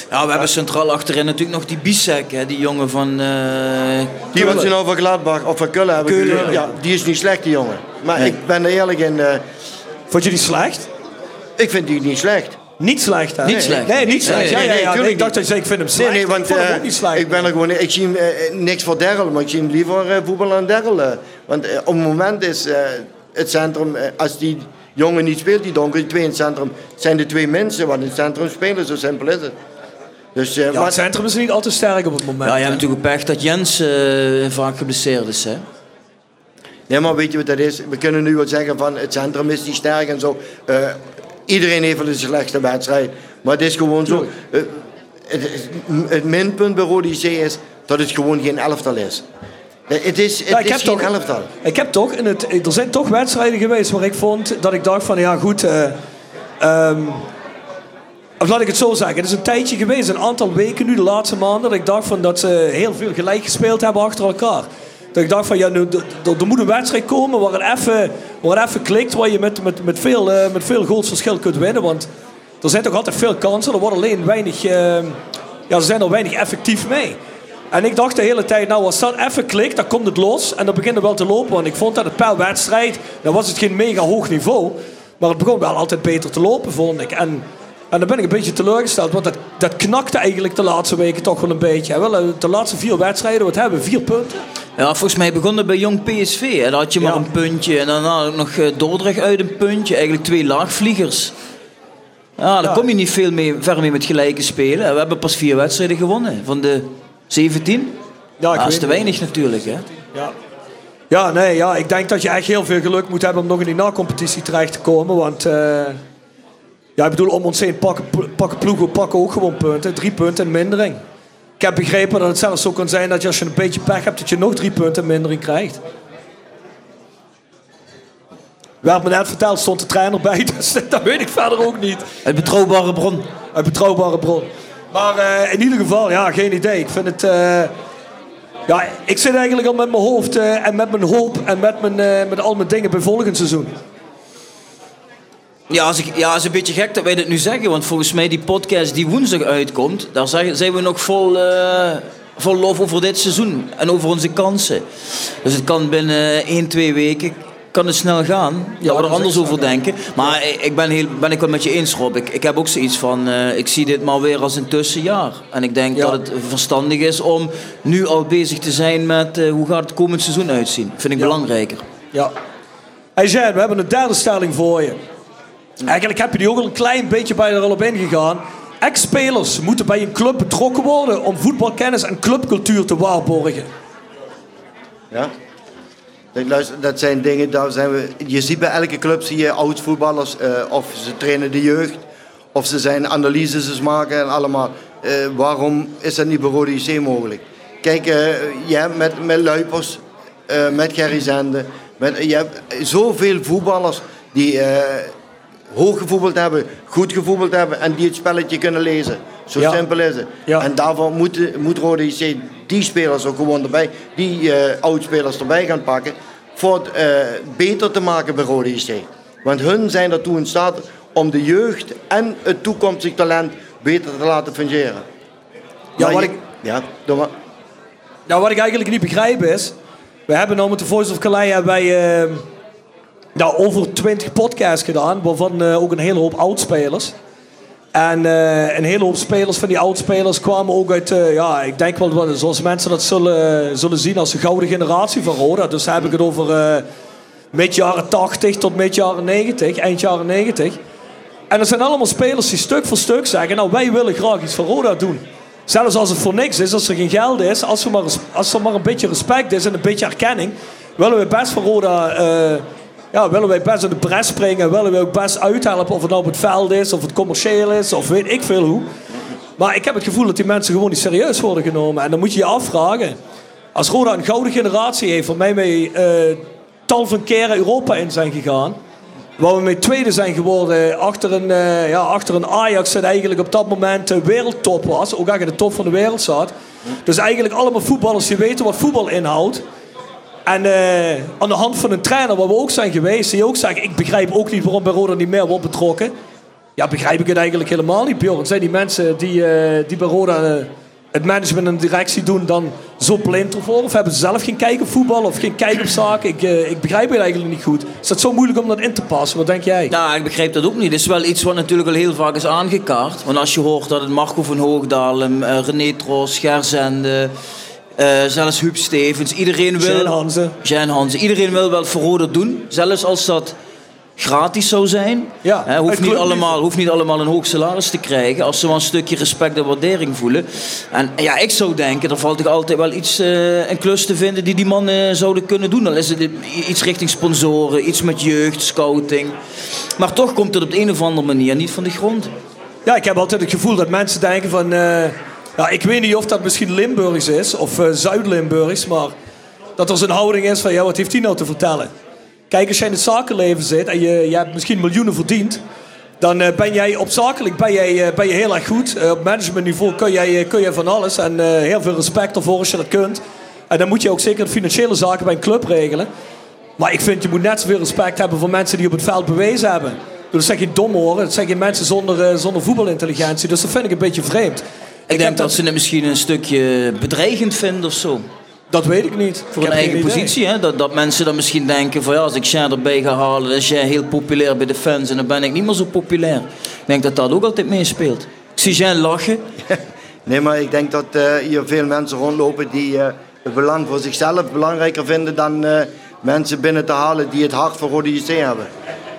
Ja, we hebben centraal achterin natuurlijk nog die Bisek, hè, die jongen van... eh Die wat ze nou van Gladbach of van Kullen hebben Keulen. ja, die is niet slecht die jongen. Maar Nee. ik ben er eerlijk in, eh, Vond je die slecht? ik vind die niet slecht. Niet slecht, hè? Niet Nee, slecht. Nee, niet slecht. Nee, ja, nee, ja, nee, ja. tuurlijk ik dacht dat je zei, ik vind hem slecht. Nee, nee, want ik vond hem eh, ook niet slecht. ik ben er gewoon, ik zie hem, eh, niks voor Derrel, maar ik zie hem liever eh, voetballen aan Derrel. Want eh, op het moment is eh, het centrum, als die jongen niet speelt, die donker, die twee in het centrum, zijn de twee mensen wat in het centrum spelen, zo simpel is het. Dus, eh, ja, maar- het centrum is niet altijd sterk op het moment. Ja, je hebt natuurlijk pech dat Jens eh, vaak geblesseerd is, hè? Nee, maar weet je wat dat is? We kunnen nu wel zeggen van het centrum is niet sterk en zo. Eh, iedereen heeft wel een slechte wedstrijd. Maar het is gewoon zo. het, minpunt bij Rode is dat het gewoon geen elftal is. Het is, het Ja, ik is heb geen toch- elftal. Ik heb toch, in het, er zijn toch wedstrijden geweest waar ik vond dat ik dacht van ja goed, eh, ehm, of laat ik het zo zeggen, het is een tijdje geweest, een aantal weken nu, de laatste maanden, dat ik dacht van dat ze heel veel gelijk gespeeld hebben achter elkaar. Dat ik dacht van ja, nu, er moet een wedstrijd komen waar het even, waar even klikt, waar je met, met, met, veel, eh, met veel goalsverschil kunt winnen. Want er zijn toch altijd veel kansen, er wordt alleen weinig, eh, ja, ze zijn er weinig effectief mee. En ik dacht de hele tijd, nou als dat even klikt, dan komt het los. En dan begint het wel te lopen. Want ik vond dat het per wedstrijd, dan was het geen mega hoog niveau. Maar het begon wel altijd beter te lopen, vond ik. En, en dan ben ik een beetje teleurgesteld. Want dat, dat knakte eigenlijk de laatste weken toch wel een beetje. Wel, eh, de laatste vier wedstrijden, wat hebben we? Vier punten. Ja, volgens mij begon het bij Jong PSV. Hè. Daar had je maar Ja. een puntje. En daarna ook nog eh, Dordrecht uit een puntje. Eigenlijk twee laagvliegers. Ja, daar Ja. kom je niet veel mee, ver mee met gelijke spelen. We hebben pas vier wedstrijden gewonnen. Van de 17. Ja, ik dat is te weinig natuurlijk. Hè. Ja. Ja, nee, ja, ik denk dat je echt heel veel geluk moet hebben om nog in die na-competitie terecht te komen. Want eh, ja, ik bedoel, om ons heen pakken, pakken ploegen pakken ook gewoon punten. Drie punten in mindering. Ik heb begrepen dat het zelfs zo kan zijn dat je als je een beetje pech hebt, dat je nog drie punten in mindering krijgt. Werd me net verteld, stond de trainer bij, dus dat weet ik verder ook niet. Uit betrouwbare bron. Uit betrouwbare bron. Maar eh, in ieder geval, ja, geen idee. Ik vind het... eh, ja, ik zit eigenlijk al met mijn hoofd eh, en met mijn hoop en met, mijn, met al mijn dingen bij volgend seizoen. Ja, als ik, ja, het is een beetje gek dat wij dit nu zeggen. Want volgens mij die podcast die woensdag uitkomt... daar zijn we nog vol, eh, vol lof over dit seizoen. En over onze kansen. Dus het kan binnen 1, 2 weken... kan het snel gaan. Ja, dat we er anders over denken. Maar ik- ik ben, heel, ben ik wel met je eens, Rob. Ik, ik heb ook zoiets van... eh, ik zie dit maar weer als een tussenjaar. En ik denk Ja. dat het verstandig is om nu al bezig te zijn met... eh, hoe gaat het komend seizoen uitzien. Vind ik Ja. belangrijker. Ja. Jen, we hebben een derde stelling voor je. Eigenlijk heb je die ook al een klein beetje bij er al op ingegaan. Ex-spelers moeten bij een club betrokken worden om voetbalkennis en clubcultuur te waarborgen. Ja. Dat zijn dingen, daar zijn we, je ziet bij elke club zie je oud-voetballers, eh, of ze trainen de jeugd, of ze zijn analyses maken en allemaal. Eh, waarom is dat niet bij Rode IC mogelijk? Kijk, eh, je hebt met, met Luipers, met Gerry Zende, met, je hebt zoveel voetballers die hoog gevoetbald hebben, goed gevoetbald hebben en die het spelletje kunnen lezen. Zo Ja. simpel is het. Ja. En daarvoor moet, moet Rode IC die spelers ook gewoon erbij, die eh oudspelers erbij gaan pakken, voor het eh, beter te maken bij Rode IC. Want hun zijn ertoe in staat om de jeugd en het toekomstig talent beter te laten fungeren. Ja, Maar wat je- ik- Ja, maar. Nou, wat ik eigenlijk niet begrijp is... We hebben nou met de Voice of Calais hebben wij, eh, nou, over 20 podcasts gedaan. Waarvan eh, ook een hele hoop oudspelers. En eh, een hele hoop spelers van die oudspelers kwamen ook uit... eh, ja, ik denk wel wat- zoals mensen dat zullen, zullen zien als de gouden generatie van Roda. Dus heb ik het over mid jaren 80 tot mid jaren 90. Eind jaren 90. En dat zijn allemaal spelers die stuk voor stuk zeggen... Nou, wij willen graag iets voor Roda doen. Zelfs als het voor niks is, als er geen geld is... Als er maar, als er maar een beetje respect is en een beetje erkenning... willen we best voor Roda... ja, willen wij best in de pres springen. Willen we ook best uithelpen of het nou op het veld is... of het commercieel is, of weet ik veel hoe. Maar ik heb het gevoel dat die mensen gewoon niet serieus worden genomen. En dan moet je je afvragen... Als Roda een gouden generatie heeft... waar mij mee eh, tal van keren Europa in zijn gegaan... Waar we mee tweede zijn geworden achter een, eh, ja, achter een Ajax dat eigenlijk op dat moment de wereldtop was. Ook in de top van de wereld zat. Dus eigenlijk allemaal voetballers die weten wat voetbal inhoudt. En eh, aan de hand van een trainer waar we ook zijn geweest, die ook zeggen... ik begrijp ook niet waarom bij Roda niet meer wordt betrokken. Ja, begrijp ik het eigenlijk helemaal niet, Bjorn. Zijn die mensen die, eh, die bij Roda eh, het management en de directie doen dan zo blind ervoor? Of hebben ze zelf geen kijk op voetbal of geen kijk op zaken? Ik, ik begrijp het eigenlijk niet goed. Is dat zo moeilijk om dat in te passen? Wat denk jij? Nou, ik begrijp dat ook niet. Het is wel iets wat natuurlijk al heel vaak is aangekaart. Want als je hoort dat het Marco van Hoogdalem, René Tros, Gerzende, eh zelfs Huub Stevens, iedereen wil... Jean Hanze. Jean Hanze. Iedereen wil wel voor Roda doen. Zelfs als dat gratis zou zijn. Ja, Hè, hoeft, niet allemaal, hoeft niet allemaal een hoog salaris te krijgen. Als ze wel een stukje respect en waardering voelen. En ja, ik zou denken, er valt toch altijd wel iets, eh, een klus te vinden die die mannen zouden kunnen doen. Dan is het iets richting sponsoren, iets met jeugd, scouting. Maar toch komt het op de een of andere manier niet van de grond. Ja, ik heb altijd het gevoel dat mensen denken van... eh, ja, ik weet niet of dat misschien Limburgs is of eh, Zuid-Limburgs, maar dat er zo'n houding is van... Ja, wat heeft die nou te vertellen? Kijk, als jij in het zakenleven zit en je, je hebt misschien miljoenen verdiend... dan eh, ben jij op zakelijk ben jij, eh, ben je heel erg goed. Op managementniveau kun jij, kun je van alles. En heel veel respect ervoor als je dat kunt. En dan moet je ook zeker de financiële zaken bij een club regelen. Maar ik vind, je moet net zoveel respect hebben voor mensen die op het veld bewezen hebben. Dat zeg je dom horen. Dat zijn geen mensen zonder, zonder voetbalintelligentie. Dus dat vind ik een beetje vreemd. Ik, denk dat ze het misschien een stukje bedreigend vinden of zo. Dat weet ik niet. Voor Ik een eigen positie. Hè? Dat, dat mensen dan misschien denken van ja, als ik Sjen erbij ga halen, dan is jij heel populair bij de fans en dan ben ik niet meer zo populair. Ik denk dat dat ook altijd meespeelt. Ik zie Sjen lachen. Nee, maar ik denk dat eh, hier veel mensen rondlopen die eh, het belang voor zichzelf belangrijker vinden dan eh, mensen binnen te halen die het hart voor Rode JC hebben.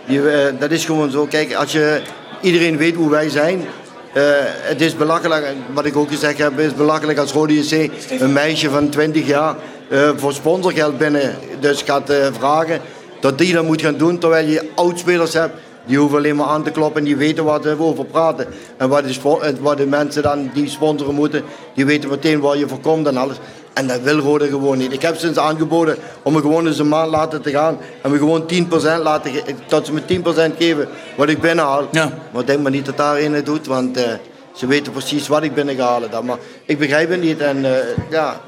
Die, dat is gewoon zo. Kijk, als je, iedereen weet hoe wij zijn. Eh, het is belachelijk, wat ik ook gezegd heb, is belachelijk als Rode JC een meisje van 20 jaar eh, voor sponsorgeld binnen dus gaat eh, vragen. Dat die dat moet gaan doen terwijl je oudspelers hebt die hoeven alleen maar aan te kloppen en die weten wat we over praten. En wat de, spo- wat de mensen dan die sponsoren moeten, die weten meteen waar je voor komt en alles. En dat wil Rode gewoon niet. Ik heb sinds aangeboden om me gewoon eens een maand laten te gaan en me gewoon 10% laten dat ze me 10% geven wat ik binnenhaal. Ja. Maar ik denk maar niet dat daar een het doet, want eh, ze weten precies wat ik binnengehaald heb. Maar ik begrijp het niet en eh, ja.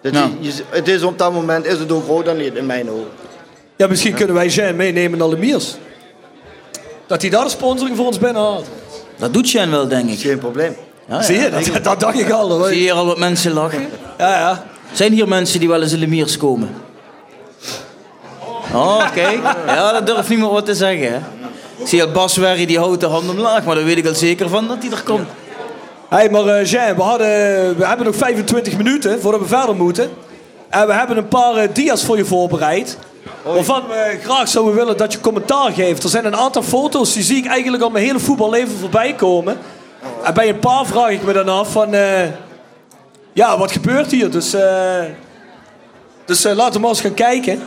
Dat je- je- het is op dat moment is het ook Roda niet in mijn ogen. Ja, misschien kunnen wij Jean meenemen naar Lemiers. Dat hij daar de sponsoring voor ons binnenhaalt. Dat doet Sjen wel, denk ik. Geen probleem. Ja. Zie je, dat, dat dacht ik al. hoor. Zie je hier al wat mensen lachen? Ja, ja. Zijn hier mensen die wel eens in Lemiers komen? Oh, kijk. Ja, dat durft niemand wat te zeggen. Hè? Ik zie al Bas Werry, die houdt de hand omlaag, maar dan weet ik al zeker van dat hij er komt. Hey, maar eh, Jean, we, hadden, we hebben nog 25 minuten voordat we verder moeten. En we hebben een paar eh, dia's voor je voorbereid. Waarvan we graag zouden willen dat je commentaar geeft. Er zijn een aantal foto's, die zie ik eigenlijk al mijn hele voetballeven voorbij komen. En bij een paar vraag ik me dan af van... eh, ja, wat gebeurt hier? Dus, eh, dus eh, laten we maar eens gaan kijken.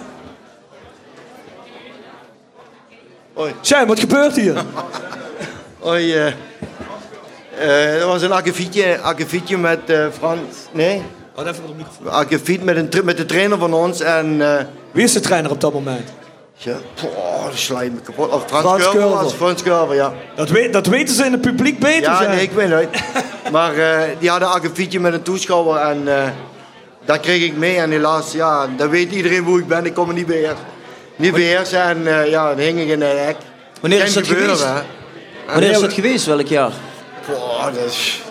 Hoi. Jean, wat gebeurt hier? Hoi, eh eh, er was een akkefietje, akkefietje met eh, Frans. Nee? Wat even de microfoon. Akkefiet met, een, met de trainer van ons en. eh Wie is de trainer op dat moment? Ja, je me kapot. Of Frans, Frans ja. Dat, weet, dat weten ze in het publiek beter. Ja, nee, ik weet het. Maar eh, die hadden een akkefietje met een toeschouwer en eh dat kreeg ik mee. En helaas, ja, dan weet iedereen hoe ik ben. Ik kon me niet beheersen. Niet beheersen en eh, ja, dan hing ik in een hek. Wanneer is dat gebeuren, geweest? hè. Wanneer is dat geweest? Welk jaar? Poh, dat is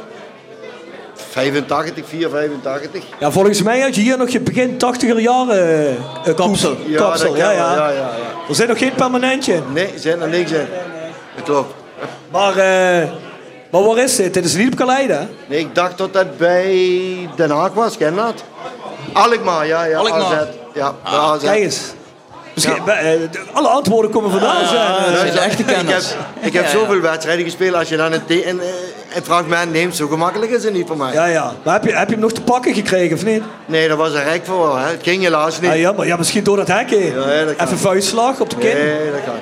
85, 4, 85. Ja, volgens mij had je hier nog je begin 80er jaren eh, eh, Kapsel. koep- kapsel. dat Ja, ja, ja, ja, ja. Er zit nog geen permanentje. Nee, er zit er niks in. Dat klopt. Maar, eh, maar waar is dit? Dit is niet op Kaleide, hè? Nee, ik dacht dat dat bij Den Haag was, ken dat? Alkmaar, ja, ja. Alkmaar. AZ. Ja, AZ. Kijk eens. Misschien, eh, alle antwoorden komen vandaan. zijn. Dat zijn de echte Ik heb, ik heb Ja, zoveel wedstrijden gespeeld. Als je dan een, een, eh, een fragment neemt, zo gemakkelijk is het niet voor mij. ja, ja. Maar heb je, heb je hem nog te pakken gekregen, of niet? Nee, dat was een rek voor. Hè. Het ging helaas niet. Ah, jammer. Ja, misschien door dat hek heen. Ja, dat kan. Even vuistslag op de kin. Nee, dat kan.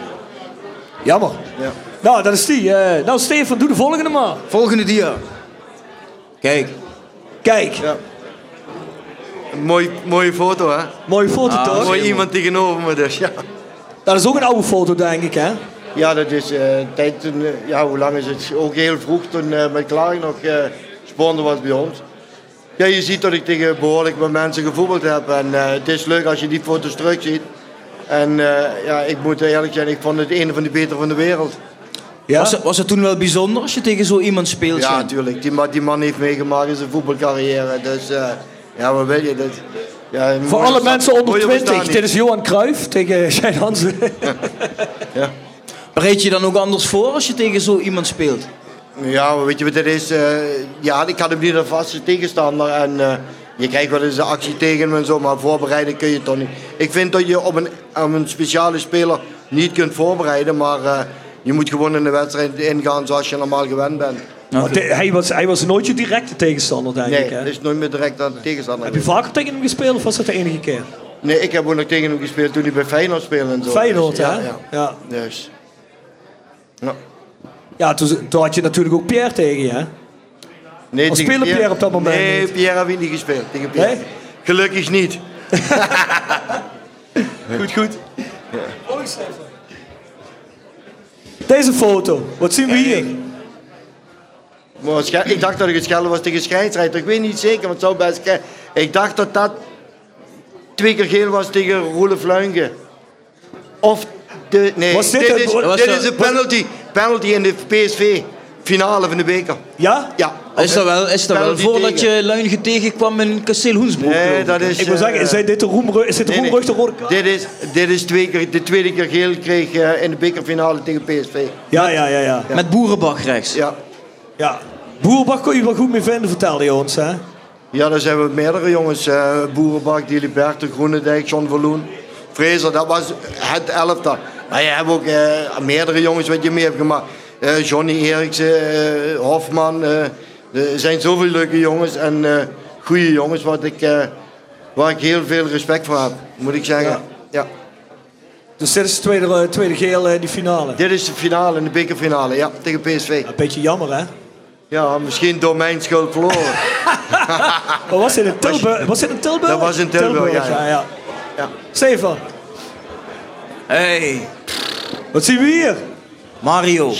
Jammer. Ja. Nou, dat is die. eh. nou, Stefan, doe de volgende maar. Volgende dia. Kijk. Kijk, Ja. Mooi, mooie foto, hè? mooie foto Ah, toch? Mooi iemand tegenover me, dus ja. Dat is ook een oude foto, denk ik, hè? Ja, dat is eh, tijd toen, eh, ja, hoe lang is het? Ook heel vroeg toen eh met Klaar nog eh sponsor was bij ons. Ja, je ziet dat ik tegen behoorlijk wat mensen gevoetbald heb. En eh, het is leuk als je die foto's terugziet. En eh, ja, ik moet eerlijk zijn, ik vond het een van de betere van de wereld. Ja? Was, het, was het toen wel bijzonder als je tegen zo iemand speelt? Ja, natuurlijk. Die, die man heeft meegemaakt in zijn voetbalcarrière. Dus eh, ja, wat wil je? Dat, ja, Voor alle mensen onder mooie 20. bestaan Dit is Johan Cruijff tegen Shane Hansen. Ja. Bereid je dan ook anders voor als je tegen zo iemand speelt? Ja, maar weet je wat het is? Eh, ja, ik had hem niet een vaste tegenstander. En eh, je krijgt wel eens een actie tegen hem en zo, maar voorbereiden kun je toch niet. Ik vind dat je op een, op een speciale speler niet kunt voorbereiden, maar eh, je moet gewoon in de wedstrijd ingaan zoals je normaal gewend bent. Hij, hij was, hij was nooit je directe tegenstander, denk Nee, ik. Dat is nooit meer direct aan de tegenstander. Heb je vaker tegen hem gespeeld of was dat de enige keer? Nee, ik heb ook nog tegen hem gespeeld toen hij bij Feyenoord speelde en zo. Feyenoord, Dus, hè? ja, ja. Ja, Dus. Ja. ja toen, toen had je natuurlijk ook Pierre tegen je, hè? Nee, Of speelde Pierre op dat moment Nee, niet? Pierre heb ik niet gespeeld. Tegen Pierre. Nee? Gelukkig niet. Goed, goed. Deze foto, wat zien we hier? Maar ik dacht dat ik het schelden was tegen scheidsrechter. Ik weet niet zeker, want het zou best... Ik dacht dat dat twee keer geel was tegen Roelof Luinke. Of de... Nee, Was dit is, was dit is een penalty. Penalty in de PSV. Finale van de beker. Ja? Ja. Is dat wel, is dat wel voordat tegen. je Luinge tegenkwam in Kasteel Hoensbroek? Nee, ik? dat is... Ik wil zeggen, eh, is dit de, roemru- is dit de nee, rode kaart? Dit is, dit is twee keer, de tweede keer geel kreeg eh, in de bekerfinale tegen PSV. Ja, ja, ja, ja. Met Boerenbach rechts. Ja. ja. Boerbach kon je wel goed mee vinden, vertelde je ons, hè? Ja, daar zijn we meerdere jongens. eh Boerenbak, Diliberto, Groenendijk, John Verloen, Fraser. Dat was het elftal. Maar je hebt ook eh, meerdere jongens wat je mee hebt gemaakt. Eh, Johnny Eriksen, eh, Hofman. eh, er zijn zoveel leuke jongens en eh goede jongens wat ik, eh, waar ik heel veel respect voor heb, moet ik zeggen. Ja. Dus dit is de tweede, tweede geel in die finale. Dit is de finale, de bekerfinale, ja, tegen PSV. Een beetje jammer, hè? Ja, misschien door mijn schuld verloren. Maar was dit in Tilburg? Was dit in Tilburg? Dat was in Tilburg, ja, ja. ja, ja. Ja. Stefan, Hey, wat zien we hier? Mario.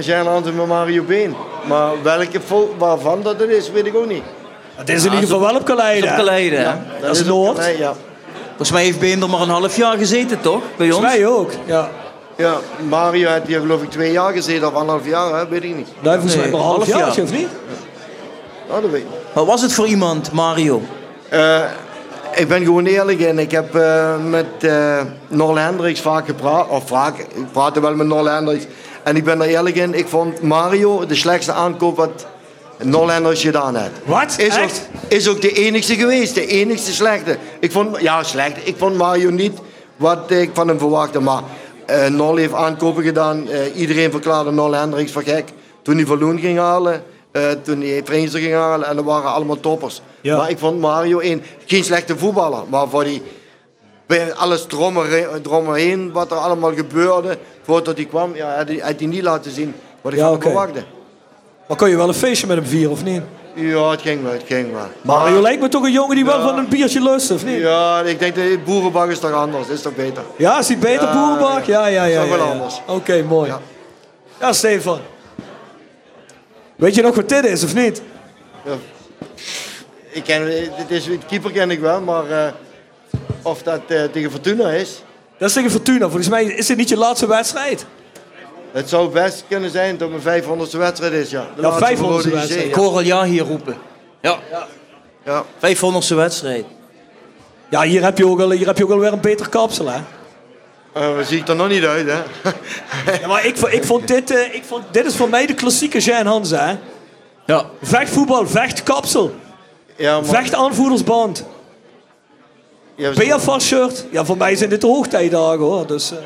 Jean Hansen met Mario Been. Maar welke vol- waarvan dat het is, weet ik ook niet. Het is in ieder geval wel op Kaleide. Op? Dat is Noord. Nee, ja. Volgens mij heeft Beender maar een half jaar gezeten, toch? Bij ons? Volgens mij ook. Ja. ja, Mario heeft hier geloof ik twee jaar gezeten of anderhalf jaar, hè? weet ik niet. Nee, volgens mij maar een half jaar, jaar. of niet? Nou, dat weet ik niet. Wat was het voor iemand, Mario? Eh, ik ben gewoon eerlijk en ik heb eh, met eh Nol Hendricks vaak gepraat. Of vaak, ik praatte wel met Nol Hendricks. En ik ben er eerlijk in, ik vond Mario de slechtste aankoop wat Nol Hendricks gedaan heeft. Wat? Is ook, is ook de enigste geweest, de enigste slechte. Ik vond, ja slecht, ik vond Mario niet wat ik van hem verwachtte. Maar eh Nol heeft aankopen gedaan. Eh, iedereen verklaarde Nol Hendricks voor gek. Toen hij Verloon ging halen, eh, toen hij Fraser ging halen. En dat waren allemaal toppers. Ja. Maar ik vond Mario een, geen slechte voetballer. Maar voor die, alles drommerheen, wat er allemaal gebeurde, voordat hij kwam, ja, had, hij, had hij niet laten zien wat ik Ja, van verwachtte. Maar kon je wel een feestje met hem vieren, of niet? Ja, het ging wel, het ging wel. Mario lijkt me toch een jongen die wel van een biertje lust, of niet? Ja, ik denk dat boerenbak is toch anders, is toch beter? Ja, is hij beter, Ja, Boerenbach? Ja, ja, ja. is toch wel anders. Oké, mooi. Ja. Stefan. Weet je nog wat dit is, of niet? Ik ken, dit is, keeper ken ik wel, maar eh, of dat eh, tegen Fortuna is, Dat is tegen Fortuna. Volgens mij is dit niet je laatste wedstrijd. het zou best kunnen zijn dat mijn 500ste wedstrijd is, ja. De Ja, laatste 500ste voor Rode JC, wedstrijd. Ik hoor al ja hier roepen. Ja. Ja. 500ste wedstrijd. Ja, hier heb je ook, al, hier heb je ook alweer een beter kapsel, hè? Eh, zie ik er nog niet uit, hè? Ja, maar ik, vond- ik vond dit, eh, ik vond, dit is voor mij de klassieke Jean Hansen, hè? Ja. Vechtvoetbal, vechtkapsel, Ja, maar, vechtaanvoerdersband, PFA shirt. Ja, voor mij zijn dit de hoogtijdagen, hoor. Dus, eh,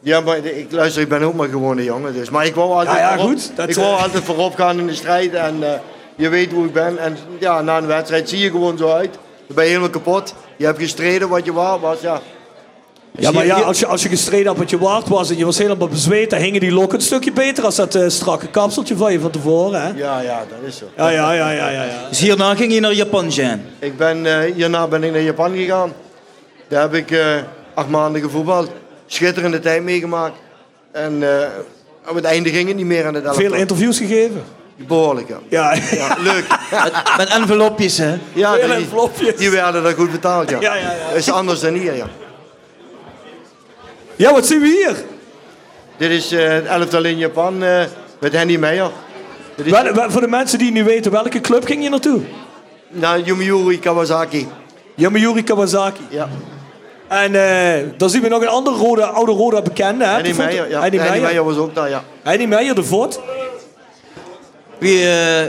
ja, maar ik luister, ik ben ook maar gewoon een jongen, dus. Maar ik wou altijd, Ja, ja, voorop, goed, dat, ik wou eh, altijd voorop gaan in de strijd en eh, je weet hoe ik ben. En ja, na een wedstrijd zie je gewoon zo uit. Dan ben je helemaal kapot. Je hebt gestreden wat je waar was, ja. Ja, maar hier- ja, als je, als je gestreden hebt wat je waard was en je was helemaal bezweet, dan hingen die lokken een stukje beter als dat eh, strakke kapseltje van je van tevoren, hè? Ja, ja, dat is zo. Ja, ja, ja, ja, ja. ja. Dus hierna ging je naar Japan, Jan. Ik ben, eh, hierna ben ik naar Japan gegaan. Daar heb ik eh, acht maanden gevoetbald. Schitterende tijd meegemaakt. En eh, op het einde ging het niet meer aan het elftal. Veel interviews gegeven. Behoorlijk, ja. Ja, ja leuk. Met, met envelopjes, hè? Ja, Veel die, envelopjes. die werden daar goed betaald, ja. Ja, ja, ja. Dat is anders dan hier, ja. Ja, wat zien we hier? Dit is eh, het elftal in Japan eh, met Henny Meijer. Dit is Wel, wel, voor de mensen die niet weten, welke club ging je naartoe? naar Yomiuri Kawasaki. Yamayuri Kawasaki. Ja. En eh dan zien we nog een andere rode, oude rode bekende. Hè? Henny Meijer, ja. Henny Meijer. Meijer was ook daar, ja. Henny Meijer, de voet. Wie,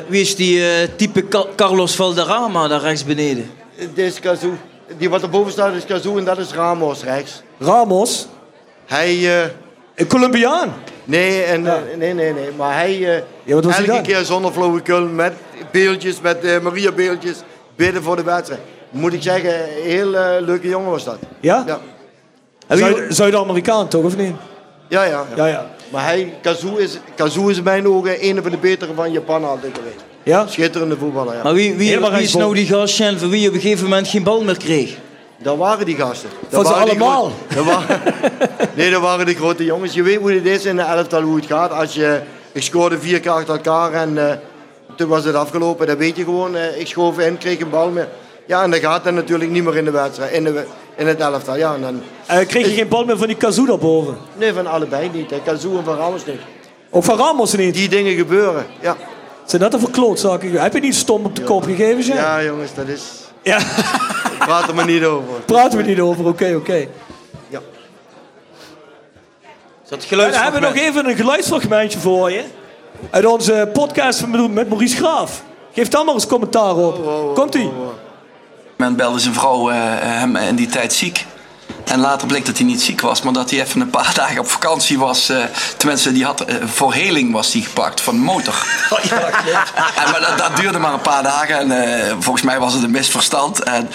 wie is die eh, type Ca- Carlos Valderrama daar rechts beneden? Dit is Kazoo. Die wat erboven staat is Kazoo en dat is Ramos rechts. Ramos. Hij... eh, Een Colombiaan. Nee, en, eh, nee, nee, nee. Maar hij eh, Ja, wat was hij elke dan? keer zonder flauwekul met beeldjes, met eh, Maria beeldjes, bidden voor de wedstrijd. Moet ik zeggen, een heel leuke jongen was dat. Ja? Ja, Zuid-Amerikaan toch, of niet? ja, ja. ja. Ja, ja. Maar hij, Kazoo is, Kazoo is in mijn ogen een van de betere van Japan altijd geweest. Ja? Schitterende voetballer, ja. Maar wie, wie, wie is nou die gast, Jan, voor wie je op een gegeven moment geen bal meer kreeg? Dat waren die gasten. Dat Van ze waren die allemaal. dat waren, nee, dat waren de grote jongens. Je weet hoe het is in de elftal, hoe het gaat. Als je, ik scoorde vier keer achter elkaar en eh, toen was het afgelopen. Dan weet je gewoon, eh, ik schoof in, kreeg een bal meer. Ja, en dan gaat het natuurlijk niet meer in de wedstrijd, in, de, in het elftal. Ja, en dan, Eh, kreeg je geen bal meer van die Kazoo daarboven? nee, van allebei niet. Kazoo en Van Ramos niet. Ook van Ramos niet? Die dingen gebeuren, ja. Zijn dat een verklootzakken? Heb je niet stom op de kop gegeven, Jean? Ja, jongens, dat is... Ja. Praat er maar niet over. Praten we niet over, oké, oké. Ja. Dat En dan hebben we nog even een geluidsfragmentje voor je. Uit onze podcast van- met Maurice Graaf. Geef dan maar eens commentaar op. Komt-ie. moment belde zijn vrouw eh, hem in die tijd ziek. En later bleek dat hij niet ziek was, maar dat hij even een paar dagen op vakantie was. eh, tenminste, die had, eh, voor heling was die gepakt van de motor. en, maar dat, dat duurde maar een paar dagen en eh, volgens mij was het een misverstand. En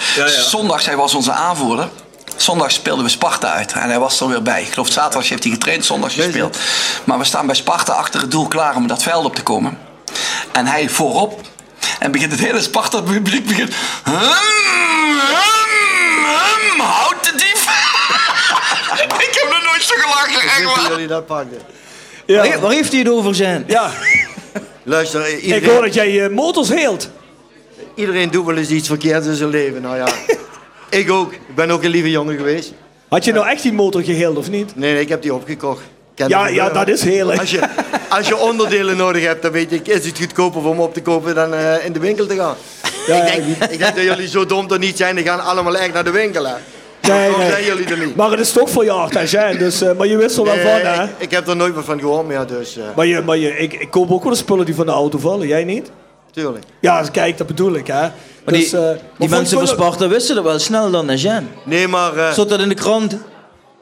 zondags, hij was onze aanvoerder. Zondag speelden we Sparta uit en hij was er weer bij. Ik geloof zaterdag heeft hij getraind, zondag gespeeld. Maar we staan bij Sparta achter het doel klaar om dat veld op te komen. En hij voorop. En begint het hele Sparta publiek begint. Zo gelachen. echt waar. jullie dat pakten? Ja. Waar heeft hij het over zijn? ja. Luister, eh, Ik hoor iedereen, dat jij eh, motors heelt. iedereen doet wel eens iets verkeerds in zijn leven. Nou ja, ik ook. Ik ben ook een lieve jongen geweest. Had je nou echt die motor geheeld of niet? Nee, nee, ik heb die opgekocht. Ken Ja, ja, dat is heel. Als je, als je onderdelen nodig hebt, dan weet ik, is het goedkoper om op te kopen dan eh, in de winkel te gaan. Ja, ik, denk, ik denk dat jullie zo dom toch niet zijn, die gaan allemaal echt naar de winkel. Hè. Nee, Zo nee. zijn jullie er niet. Maar het is toch voor je hart, hè, Jean. Dus, eh, maar je wist er wel Nee, van, hè? ik, ik heb er nooit meer van gehoord meer, dus uh, Maar, je, maar je, ik, ik koop ook wel de spullen die van de auto vallen. Jij niet? tuurlijk. Ja, kijk, dat bedoel ik, hè. Maar die, Dus, eh, maar die voor- mensen van Sparta wisten dat wel snel dan, Jean? Nee, maar eh, Stond dat in de krant?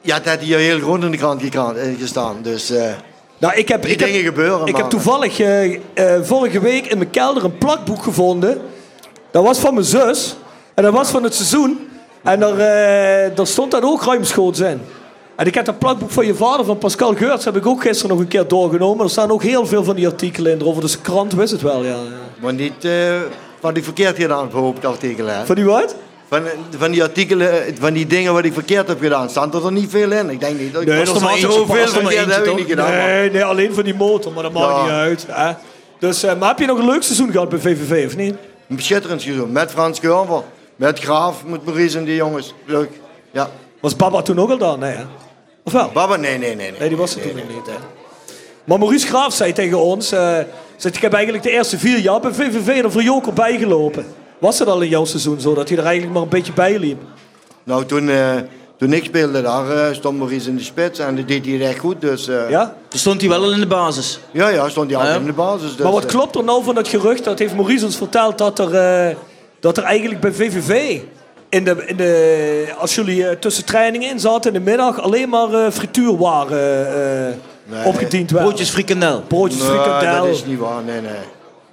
ja, het had hier heel groot in de krant eh, gestaan. Dus eh, Nou, ik heb, die ik heb, dingen gebeuren. Ik heb toevallig eh, eh, vorige week in mijn kelder een plakboek gevonden. Dat was van mijn zus. En dat was van het seizoen. En daar, eh, daar stond dat ook ruimschoots in. En ik heb dat plakboek van je vader, van Pascal Geurts, heb ik ook gisteren nog een keer doorgenomen. Er staan ook heel veel van die artikelen in erover. Dus de krant wist het wel, ja. Maar niet eh, van die verkeerd gedaan, hoop ik artikelen. hè. Van die wat? Van, van die artikelen, eh, van die dingen wat ik verkeerd heb gedaan, staan er niet veel in. Ik denk niet dat ik Nee, was er maar zoveel er verkeerd heb ik niet gedaan. maar- Nee, nee, alleen van die motor, maar dat maakt Ja. niet uit. Hè? Dus, eh, maar heb je nog een leuk seizoen gehad bij VVV, of niet? Een schitterend seizoen. Met Frans Geurver, met Graaf, met Maurice en die jongens. Leuk. Ja. Was Baba toen ook al daar? Nee, hè? Of wel? Baba, nee, nee, nee. Nee, Nee, die was er toen nog niet. Hè? Maar Maurice Graaf zei tegen ons... eh, zegt, ik heb eigenlijk de eerste vier jaar bij VVV er voor Joker bijgelopen. Was het al in jouw seizoen zo, dat hij er eigenlijk maar een beetje bij liep? Nou, toen, eh, toen ik speelde daar, eh, stond Maurice in de spits en dat deed hij echt goed. Dus eh, ja. Ja? Toen stond hij wel al in de basis. Ja, stond hij altijd Ah, ja. in de basis. Dus, maar wat klopt er nou van dat gerucht? Dat heeft Maurice ons verteld dat er, eh, dat er eigenlijk bij VVV... In de, in de, als jullie eh, tussen trainingen in zaten in de middag... alleen maar eh frituurwaren eh, Nee. opgediend werden. Broodjes frikandel. Broodjes nee, frikandel. dat is niet waar, nee, nee.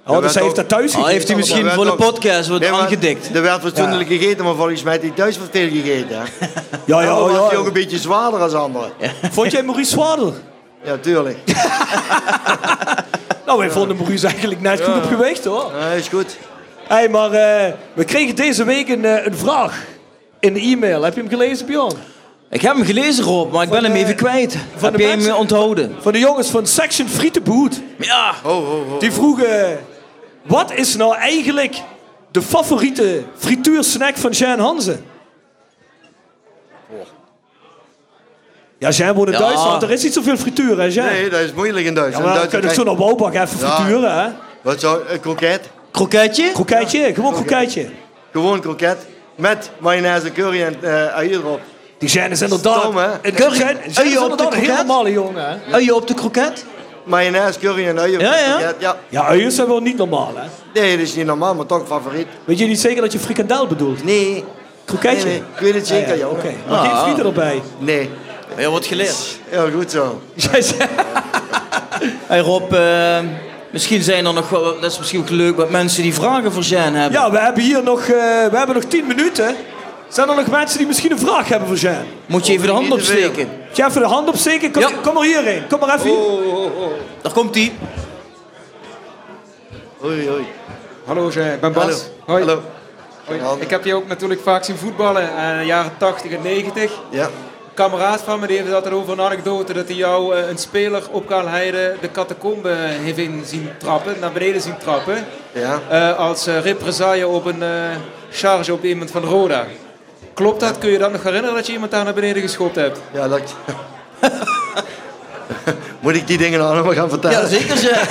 Oh, dus hij heeft dat thuis Ah, gegeten heeft hij misschien voor de podcast wat Nee, aangedikt? Er werd fatsoenlijk gegeten, maar volgens mij heeft hij thuis wat veel gegeten. Hè? Ja, ja, was ja. hij ook een beetje zwaarder als anderen. Vond jij Maurice zwaarder? Ja, tuurlijk. Nou, wij vonden Maurice eigenlijk net goed op gewicht hoor. Ja, is goed. Hey, maar eh, we kregen deze week een, eh, een vraag in de e-mail. Heb je hem gelezen, Bjorn? Ik heb hem gelezen, Rob, maar ik ben hem de- even kwijt. van Heb de jij hem onthouden? Van de jongens van Section Frietenboet. Ja. Ho, ho, ho. Die vroegen, wat is nou eigenlijk de favoriete frituursnack van Jean Hansen? Ja, Jean woont in Ja. Duitsland. Er is niet zoveel frituur, hè, Jean? Nee, dat is moeilijk in Ja, Duitsland. maar dan kun je zo naar even Ja. frituren, hè? Wat zou een kroket? Kroketje? Kroketje, gewoon kroketje. Gewoon kroket. Met mayonaise, curry en eh ui erop. Die Jean is inderdaad... Stom, hè? Curry- Jean ui is op de heel kroket? normale jongen, hè? Ui op de kroket? Mayonaise, curry en ui op Ja, de ja. kroket. Ja. Ja, uien zijn wel niet normaal, hè? Nee, dat is niet normaal, maar toch favoriet. Weet je niet zeker dat je frikandel bedoelt? Nee. Kroketje? Nee, nee, ik weet het zeker, Ja, ja. Oké, maar geen frieten erbij. Nee. Ja, wordt geleerd. Heel goed zo. Zei- Hey Rob, eh, misschien zijn er nog wel, dat is misschien ook leuk, wat mensen die vragen voor Jean hebben. ja, we hebben hier nog, eh, we hebben nog 10 minuten. Zijn er nog mensen die misschien een vraag hebben voor Jean? Moet je even de hand opsteken. Moet je even de hand opsteken? Kom, Ja. kom er hierheen. Kom maar even hier. Daar komt hij. Hoi, hoi. Hallo, Jean. ik ben Bas. Hallo. Hoi. Hallo. Hoi. Ik heb je ook natuurlijk vaak zien voetballen eh, in de jaren 80 en 90. Ja. Een kameraad van me die heeft het altijd over een anekdote dat hij jou eh, een speler op Karl Heide de catacombe heeft in zien trappen, naar beneden zien trappen. Ja. eh, als eh, represaille op een eh, charge op iemand van Roda. Klopt dat? Kun je dat nog herinneren dat je iemand daar naar beneden geschopt hebt? Ja, dat... Moet ik die dingen nou nog maar gaan vertellen? Ja, zeker Jean.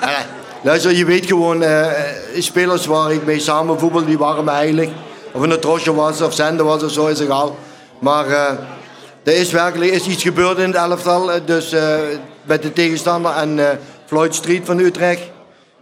Ja, Luister, je weet gewoon, eh, spelers waar ik mee samen voetbal, die waren me eigenlijk. Of het een trosje was of zender was of zo, is egal. Maar eh, er is werkelijk is iets gebeurd in het elftal. eh, Dus eh, met de tegenstander en eh, Floyd Street van Utrecht.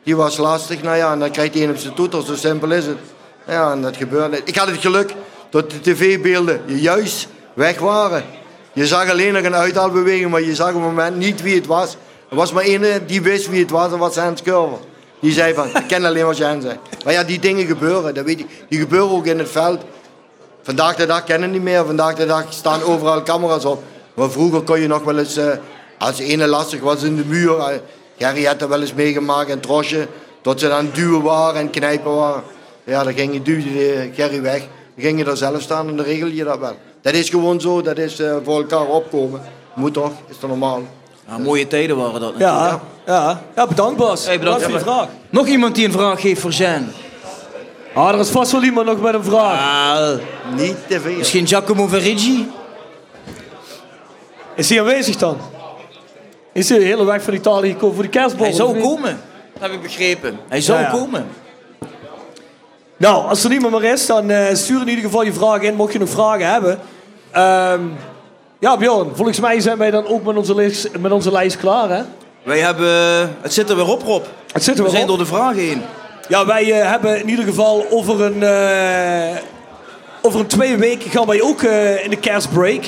Die was lastig. Nou ja, en dan krijgt hij een op zijn toeter. Zo simpel is het. Ja, en dat gebeurde. Ik had het geluk dat de tv-beelden juist weg waren. Je zag alleen nog een uithaalbeweging, maar je zag op het moment niet wie het was. Er was maar één die wist wie het was, en was Hans Curver. Die zei van, ik ken alleen wat Jan zei. Maar ja, die dingen gebeuren, dat weet je. Die gebeuren ook in het veld. Vandaag de dag kennen niet meer. Vandaag de dag staan overal camera's op. Maar vroeger kon je nog wel eens, eh, als de ene lastig was in de muur. eh, Gerry had dat wel eens meegemaakt, een trosje. Dat ze dan duwen waren en knijpen waren. Ja, dan ging je duwde Gerry weg. Dan ging je daar zelf staan en dan regel je dat wel. Dat is gewoon zo, dat is eh, voor elkaar opkomen. Moet toch, is toch normaal. Ja, mooie tijden waren dat natuurlijk. Ja, ja. ja bedankt Bas. Hey, bedankt. voor je vraag. Nog iemand die een vraag heeft voor Jean? Ah, er is vast wel iemand nog met een vraag. Ah, Niet te veel. misschien Giacomo Verigi? Is hij aanwezig dan? Is hij de hele weg van Italië gekomen voor de kerstbal? Hij zou komen. Dat heb ik begrepen. Hij zou Ja, ja. komen. Nou, als er niemand meer is, dan eh, stuur in ieder geval je vragen in, mocht je nog vragen hebben. Ehm, ja, Bjorn, volgens mij zijn wij dan ook met onze lijst, met onze lijst klaar, hè? Wij hebben... Het zit er weer op, Rob. Het zit er We zijn op. door de vragen heen. Ja, wij eh, hebben in ieder geval over een, eh, over een twee weken gaan wij ook eh, in de kerstbreak.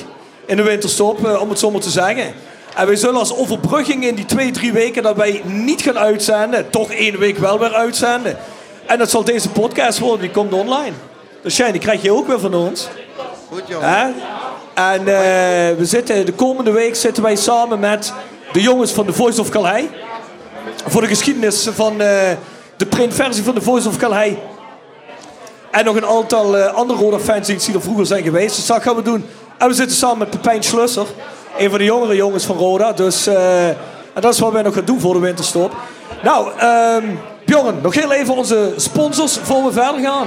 In de winterstop, eh, om het zo maar te zeggen. En wij zullen als overbrugging in die twee, drie weken dat wij niet gaan uitzenden, toch één week wel weer uitzenden. En dat zal deze podcast worden, die komt online. Dus Shane, die krijg je ook weer van ons. Goed jongen. En eh, we zitten, de komende week zitten wij samen met de jongens van The Voice of Calais. Voor de geschiedenis van eh, de printversie van The Voice of Calais. En nog een aantal eh, andere Roda fanzines die er vroeger zijn geweest. Dus dat gaan we doen. En we zitten samen met Pepijn Schlusser. Een van de jongere jongens van Roda. Dus eh, en dat is wat wij nog gaan doen voor de winterstop. Nou, Bjorn, nog heel even onze sponsors voor we verder gaan.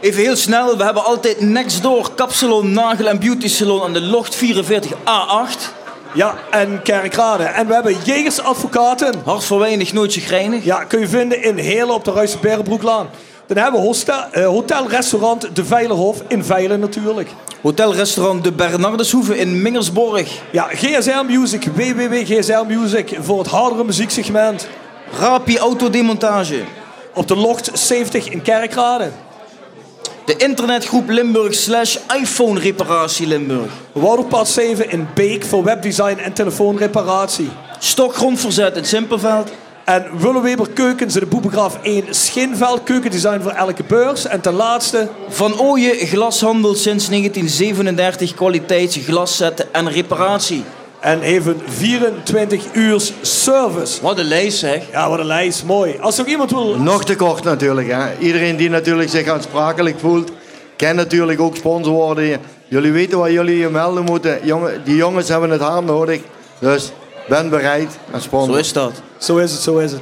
Even heel snel. We hebben altijd Nextdoor, Kapsalon, Nagel en Beauty Salon aan de Locht 44A8. Ja, en Kerkrade. En we hebben Jegers Advocaten. Hart voor weinig, nooit chagrijnig. Ja, kun je vinden in Heerlen op de Ruijse Berenbroeklaan. Dan hebben we hostel, eh, hotel-restaurant De Veilerhof in Veilen natuurlijk. Hotelrestaurant De Bernardeshoeve in Mingersborg. Ja, GSL Music, www.gsl Music voor het hardere muzieksegment. Rapi Autodemontage. Op de Locht 70 in Kerkrade. De internetgroep Limburg slash iPhone reparatie Limburg. Wouderpad 7 in Beek voor webdesign en telefoonreparatie. Stokgrondverzet in Simpelveld. En Willeweber Keukens in de Boebegraaf 1 Schinveld. Keukendesign voor elke beurs. En ten laatste Van Ooyen Glashandel sinds 1937 kwaliteits glaszetten en reparatie. en even 24 uur service. Wat een lijst zeg. Ja, wat een lijst. Mooi. Als er nog iemand wil... Nog te kort natuurlijk. Hè. Iedereen die natuurlijk zich aansprakelijk voelt, kan natuurlijk ook sponsor worden. Jullie weten waar jullie je melden moeten. Jongen, die jongens hebben het hard nodig. Dus ben bereid en sponsor. Zo is dat. Zo is het, zo is het.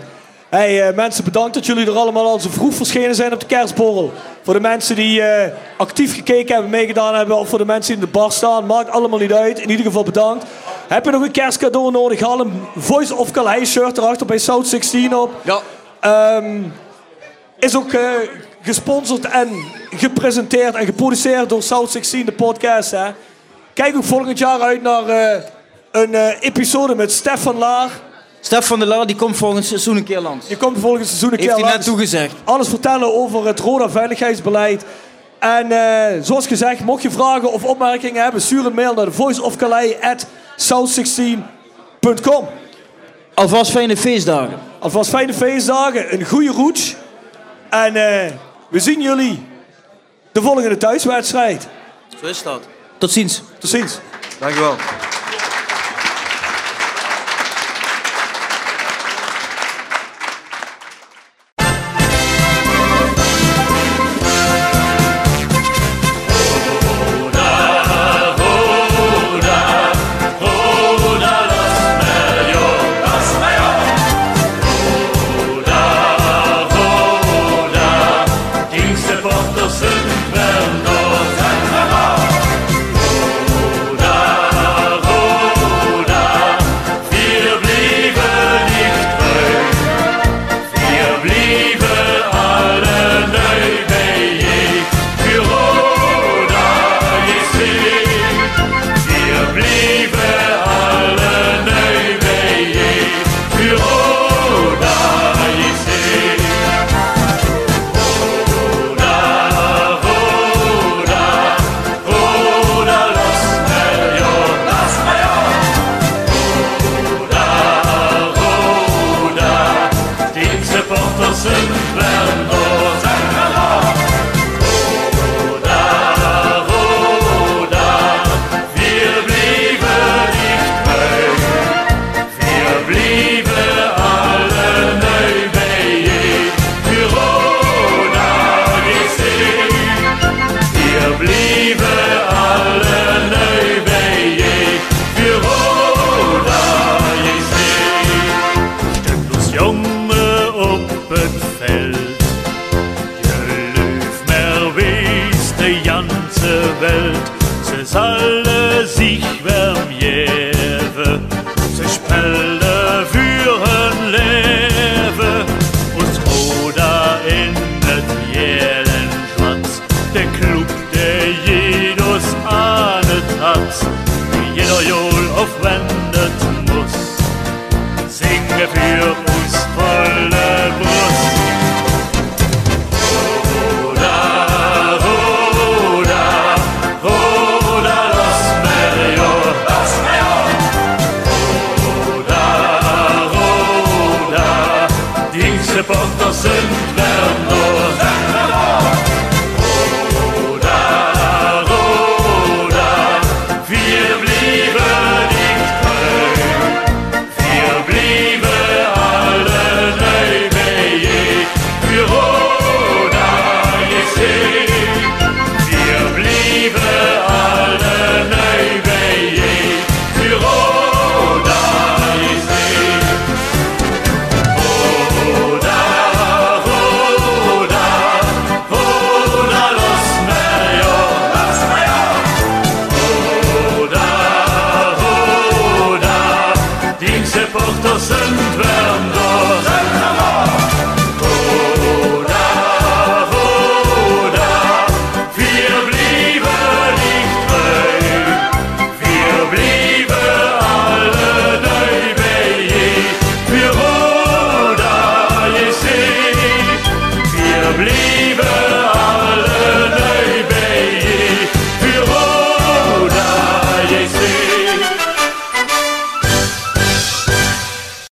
Hey, eh, mensen, bedankt dat jullie er allemaal al zo vroeg verschenen zijn op de kerstborrel. Voor de mensen die eh, actief gekeken hebben, meegedaan hebben, of voor de mensen die in de bar staan, maakt allemaal niet uit. In ieder geval bedankt. Heb je nog een kerstcadeau nodig? Haal een Voice of Calais shirt erachter bij South 16 op. Ja. Ehm, is ook eh, gesponsord en gepresenteerd en geproduceerd door South 16, de podcast. Hè. Kijk ook volgend jaar uit naar een episode met Stefan Laar. Stef van der Laar die komt volgend seizoen een keer langs. Je komt volgend seizoen een Heeft keer hij net langs. toegezegd. Alles vertellen over het Roda veiligheidsbeleid. En eh, zoals gezegd, mocht je vragen of opmerkingen hebben, stuur een mail naar voiceofcalais@south16.com. Alvast fijne feestdagen. Alvast fijne feestdagen, een goede route. En eh, we zien jullie de volgende thuiswedstrijd. Zo is dat. Tot ziens. Tot ziens. Dankjewel.